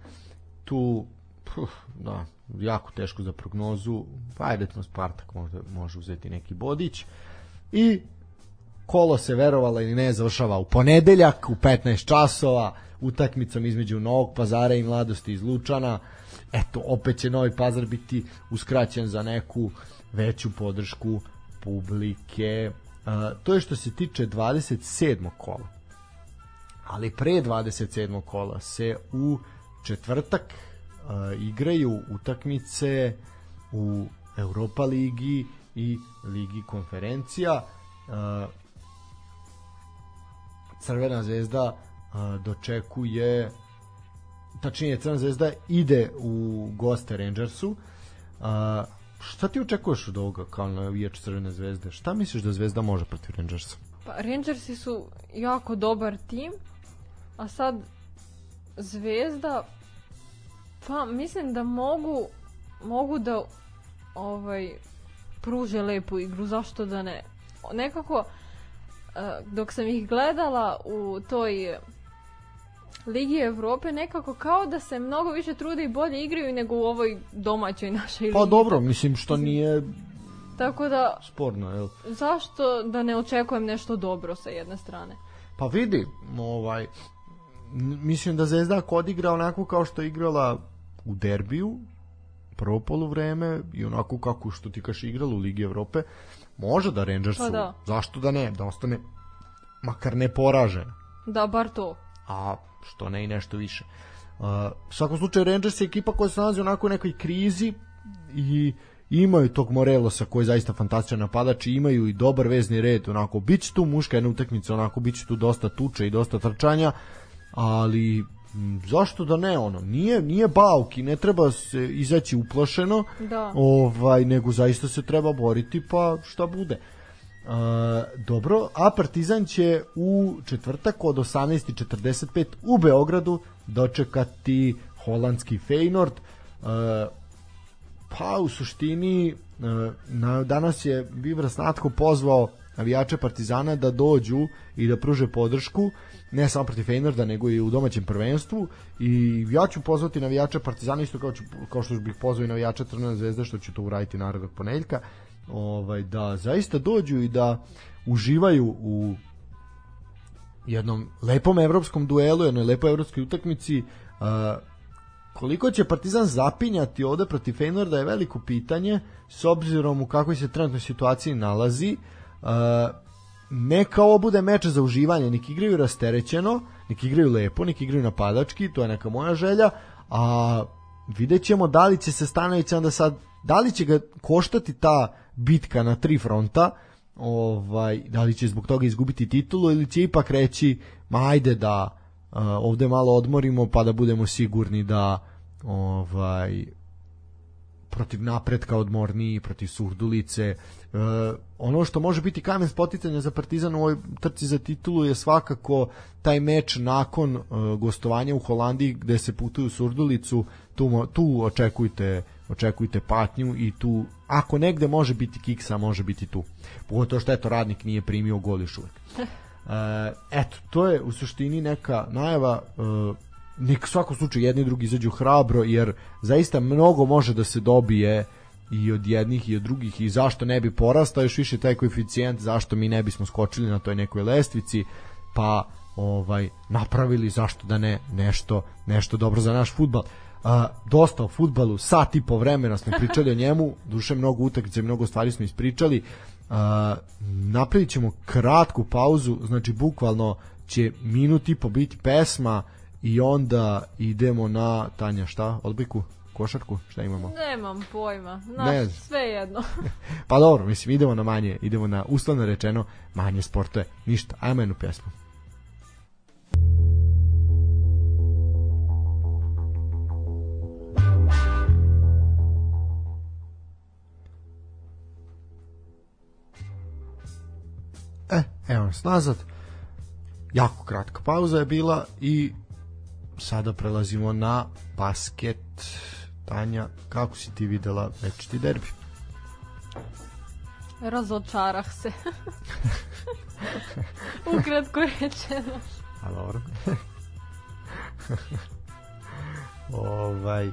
S1: tu, puh, da, jako teško za prognozu, pa ajde Spartak možda može uzeti neki bodić. I kolo se verovala ili ne završava u ponedeljak u 15 časova utakmicom između Novog pazara i mladosti iz Lučana eto opet će Novi Pazar biti uskraćen za neku veću podršku publike uh, to je što se tiče 27. kola ali pre 27. kola se u četvrtak uh, igraju utakmice u Europa ligi i ligi konferencija uh, Crvena zvezda a, dočekuje tačnije Crvena zvezda ide u goste Rangersu. A, šta ti očekuješ od ovoga kao navijač Crvene zvezde? Šta misliš da zvezda može protiv Rangersa?
S2: Pa Rangersi su jako dobar tim a sad zvezda pa mislim da mogu mogu da ovaj pruže lepu igru zašto da ne? Nekako dok sam ih gledala u toj Ligi Evrope nekako kao da se mnogo više trude i bolje igraju nego u ovoj domaćoj našoj
S1: pa ligi. Pa dobro, mislim što nije
S2: tako da
S1: sporno, jel?
S2: Zašto da ne očekujem nešto dobro sa jedne strane?
S1: Pa vidi, ovaj mislim da Zvezda ako odigra onako kao što je igrala u derbiju prvo poluvreme i onako kako što ti kaš igrala u Ligi Evrope, Može da Rangersu, pa da. zašto da ne, da ostane makar ne poražen.
S2: Da, bar to.
S1: A što ne i nešto više. Uh, u svakom slučaju Rangers je ekipa koja se nalazi onako u nekoj krizi i imaju tog Morelosa koji je zaista fantastičan napadač i imaju i dobar vezni red onako bit će tu muška jedna utakmica onako bit će tu dosta tuče i dosta trčanja ali zašto da ne ono nije nije bauki ne treba se izaći uplašeno
S2: da.
S1: ovaj nego zaista se treba boriti pa šta bude Uh, dobro, a Partizan će u četvrtak od 18.45 u Beogradu dočekati holandski Feyenoord. Uh, pa u suštini uh, na, danas je Vibra Snatko pozvao navijače Partizana da dođu i da pruže podršku ne samo protiv Feynorda, nego i u domaćem prvenstvu i ja ću pozvati navijača Partizana isto kao, ću, kao što bih pozvao i navijača Crvene zvezde što ću to uraditi narednog ponedeljka ovaj, da zaista dođu i da uživaju u jednom lepom evropskom duelu, jednoj lepoj evropskoj utakmici uh, koliko će Partizan zapinjati ovde protiv Feynorda je veliko pitanje s obzirom u kakvoj se trenutnoj situaciji nalazi. Uh, neka ovo bude meč za uživanje, neki igraju rasterećeno, neki igraju lepo, neki igraju napadački, to je neka moja želja, a vidjet ćemo da li će se Stanović onda sad, da li će ga koštati ta bitka na tri fronta, ovaj, da li će zbog toga izgubiti titulu ili će ipak reći, ma ajde da uh, ovde malo odmorimo pa da budemo sigurni da ovaj protiv napretka odmorniji, protiv surdulice. E, ono što može biti kamen spoticanja za Partizan u ovoj trci za titulu je svakako taj meč nakon e, gostovanja u Holandiji gde se putuju surdulicu, tu, tu očekujte očekujte patnju i tu ako negde može biti kiksa, može biti tu. Pogotovo što eto radnik nije primio gol još uvek. E, eto, to je u suštini neka najava e, nek svako slučaj jedni i drugi izađu hrabro jer zaista mnogo može da se dobije i od jednih i od drugih i zašto ne bi porastao još više taj koeficijent zašto mi ne bismo skočili na toj nekoj lestvici pa ovaj napravili zašto da ne nešto nešto dobro za naš fudbal Uh, dosta o futbalu, sat i po vremena smo pričali o njemu, duše mnogo utakmice, mnogo stvari smo ispričali. Uh, napravit ćemo kratku pauzu, znači bukvalno će minut i po biti pesma, i onda idemo na Tanja šta, odbojku, košarku, šta imamo?
S2: Nemam pojma, na ne. sve jedno.
S1: pa dobro, mislim, idemo na manje, idemo na uslovno rečeno manje sportove, ništa, ajmo jednu pesmu. evo nas nazad. Jako kratka pauza je bila i sada prelazimo na basket. Tanja, kako si ti videla večiti derbi?
S2: Razočarah se. Ukratko rečeno.
S1: A dobro. Ovaj,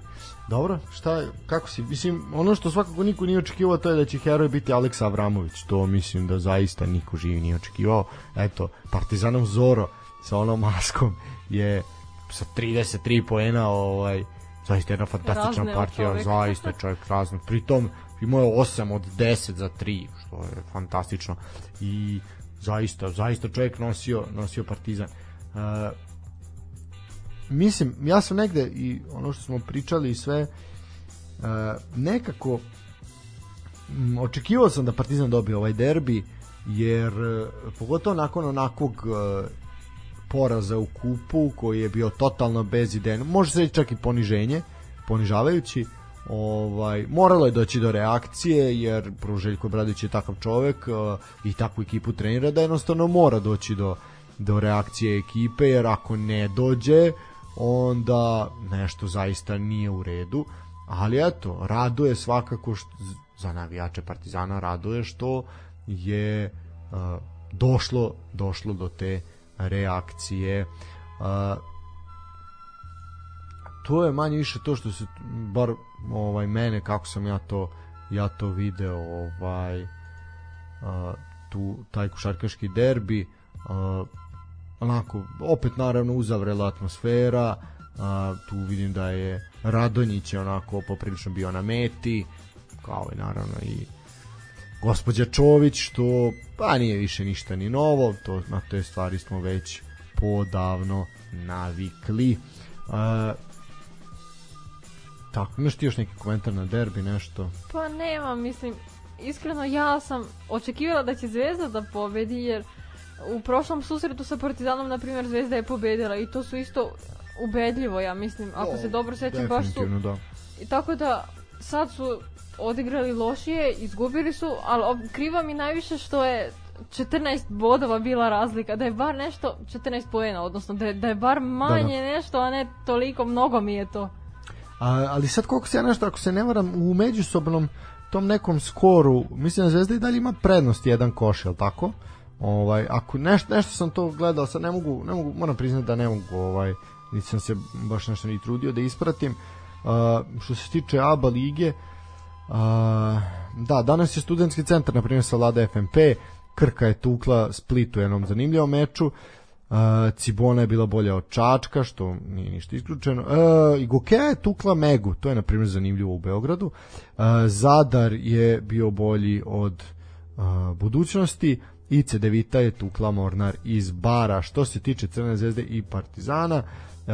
S1: dobro, šta, kako si, mislim, ono što svakako niko nije očekivao to je da će heroj biti Aleksa Avramović, to mislim da zaista niko živi nije očekivao, eto, Partizanov Zoro sa onom maskom je sa 33 poena, ovaj, zaista jedna fantastična Razne partija, zaista čovjek razno, pritom imao je 8 od 10 za 3, što je fantastično. I zaista, zaista čovjek nosio, nosio Partizan. Uh, mislim, ja sam negde i ono što smo pričali i sve, uh, nekako m, očekivao sam da Partizan dobije ovaj derbi, jer uh, pogotovo nakon onakvog uh, poraza u kupu koji je bio totalno bez ideje, može se čak i poniženje, ponižavajući, ovaj moralo je doći do reakcije jer Pruželjko Bradović je takav čovek uh, i takvu ekipu trenira da jednostavno mora doći do do reakcije ekipe jer ako ne dođe onda nešto zaista nije u redu ali eto raduje svakako što, za navijače Partizana raduje što je uh, došlo došlo do te reakcije. Uh, to je manje više to što se bar ovaj mene kako sam ja to ja to video ovaj uh, tu taj košarkaški derbi. Uh, onako opet naravno uzavrela atmosfera uh, tu vidim da je Radonjić je onako poprilično bio na meti kao i naravno i gospođa Čović što pa nije više ništa ni novo to na te stvari smo već podavno navikli uh, tako, imaš ti još neki komentar na derbi, nešto?
S2: Pa nema, mislim, iskreno ja sam očekivala da će Zvezda da pobedi, jer u prošlom susretu sa Partizanom, na primjer, Zvezda je pobedila i to su isto ubedljivo, ja mislim, ako se dobro sećam, baš su...
S1: Da.
S2: I tako da, sad su odigrali lošije, izgubili su, ali kriva mi najviše što je 14 bodova bila razlika, da je bar nešto 14 poena, odnosno da je, da je bar manje da, da. nešto, a ne toliko, mnogo mi je to.
S1: A, ali sad koliko se ja nešto, ako se ne varam, u međusobnom tom nekom skoru, mislim da Zvezda i dalje ima prednost jedan koš, je tako? Ovaj, ako nešto, nešto sam to gledao, sad ne mogu, ne mogu, moram priznati da ne mogu, ovaj, nisam se baš nešto ni trudio da ispratim. Uh, što se tiče ABA lige, uh, da, danas je studentski centar, na primjer, sa Lada FMP, Krka je tukla Split u jednom zanimljivom meču, Uh, Cibona je bila bolja od Čačka, što nije ništa isključeno. Uh, I Gokeja je tukla Megu, to je na primjer zanimljivo u Beogradu. Uh, Zadar je bio bolji od uh, budućnosti i Cedevita je tukla Mornar iz Bara. Što se tiče Crvene zvezde i Partizana, uh,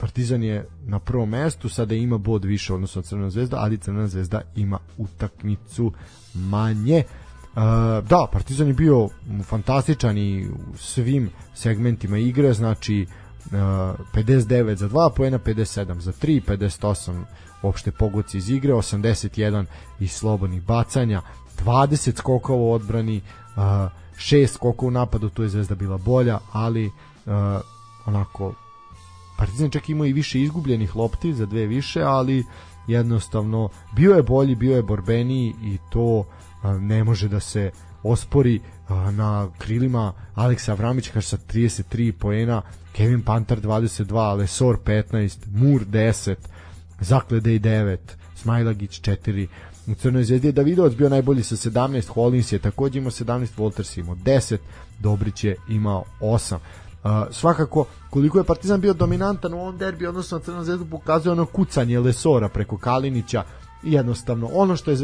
S1: Partizan je na prvom mestu, sada ima bod više odnosno od Crvena zvezda, ali Crvena zvezda ima utakmicu manje. Uh, da, Partizan je bio fantastičan i u svim segmentima igre, znači uh, 59 za 2 poena, 57 za 3, 58 opšte pogoci iz igre, 81 iz slobodnih bacanja, 20 skokova u odbrani, 6 skokova u napadu, tu je Zvezda bila bolja, ali onako Partizan čak imao i više izgubljenih lopti za dve više, ali jednostavno bio je bolji, bio je borbeniji i to ne može da se ospori na krilima Aleksa Avramić kaže sa 33 poena Kevin Pantar 22 Lesor 15 Mur 10 Zaklede i 9 Smajlagić 4 u Crnoj zvezdi je Davidovac bio najbolji sa 17 Hollins je takođe imao 17 Wolters imao 10 Dobrić je imao 8 Uh, svakako koliko je Partizan bio dominantan u ovom derbi odnosno na Crnu zvezdu pokazuje ono kucanje Lesora preko Kalinića jednostavno ono što je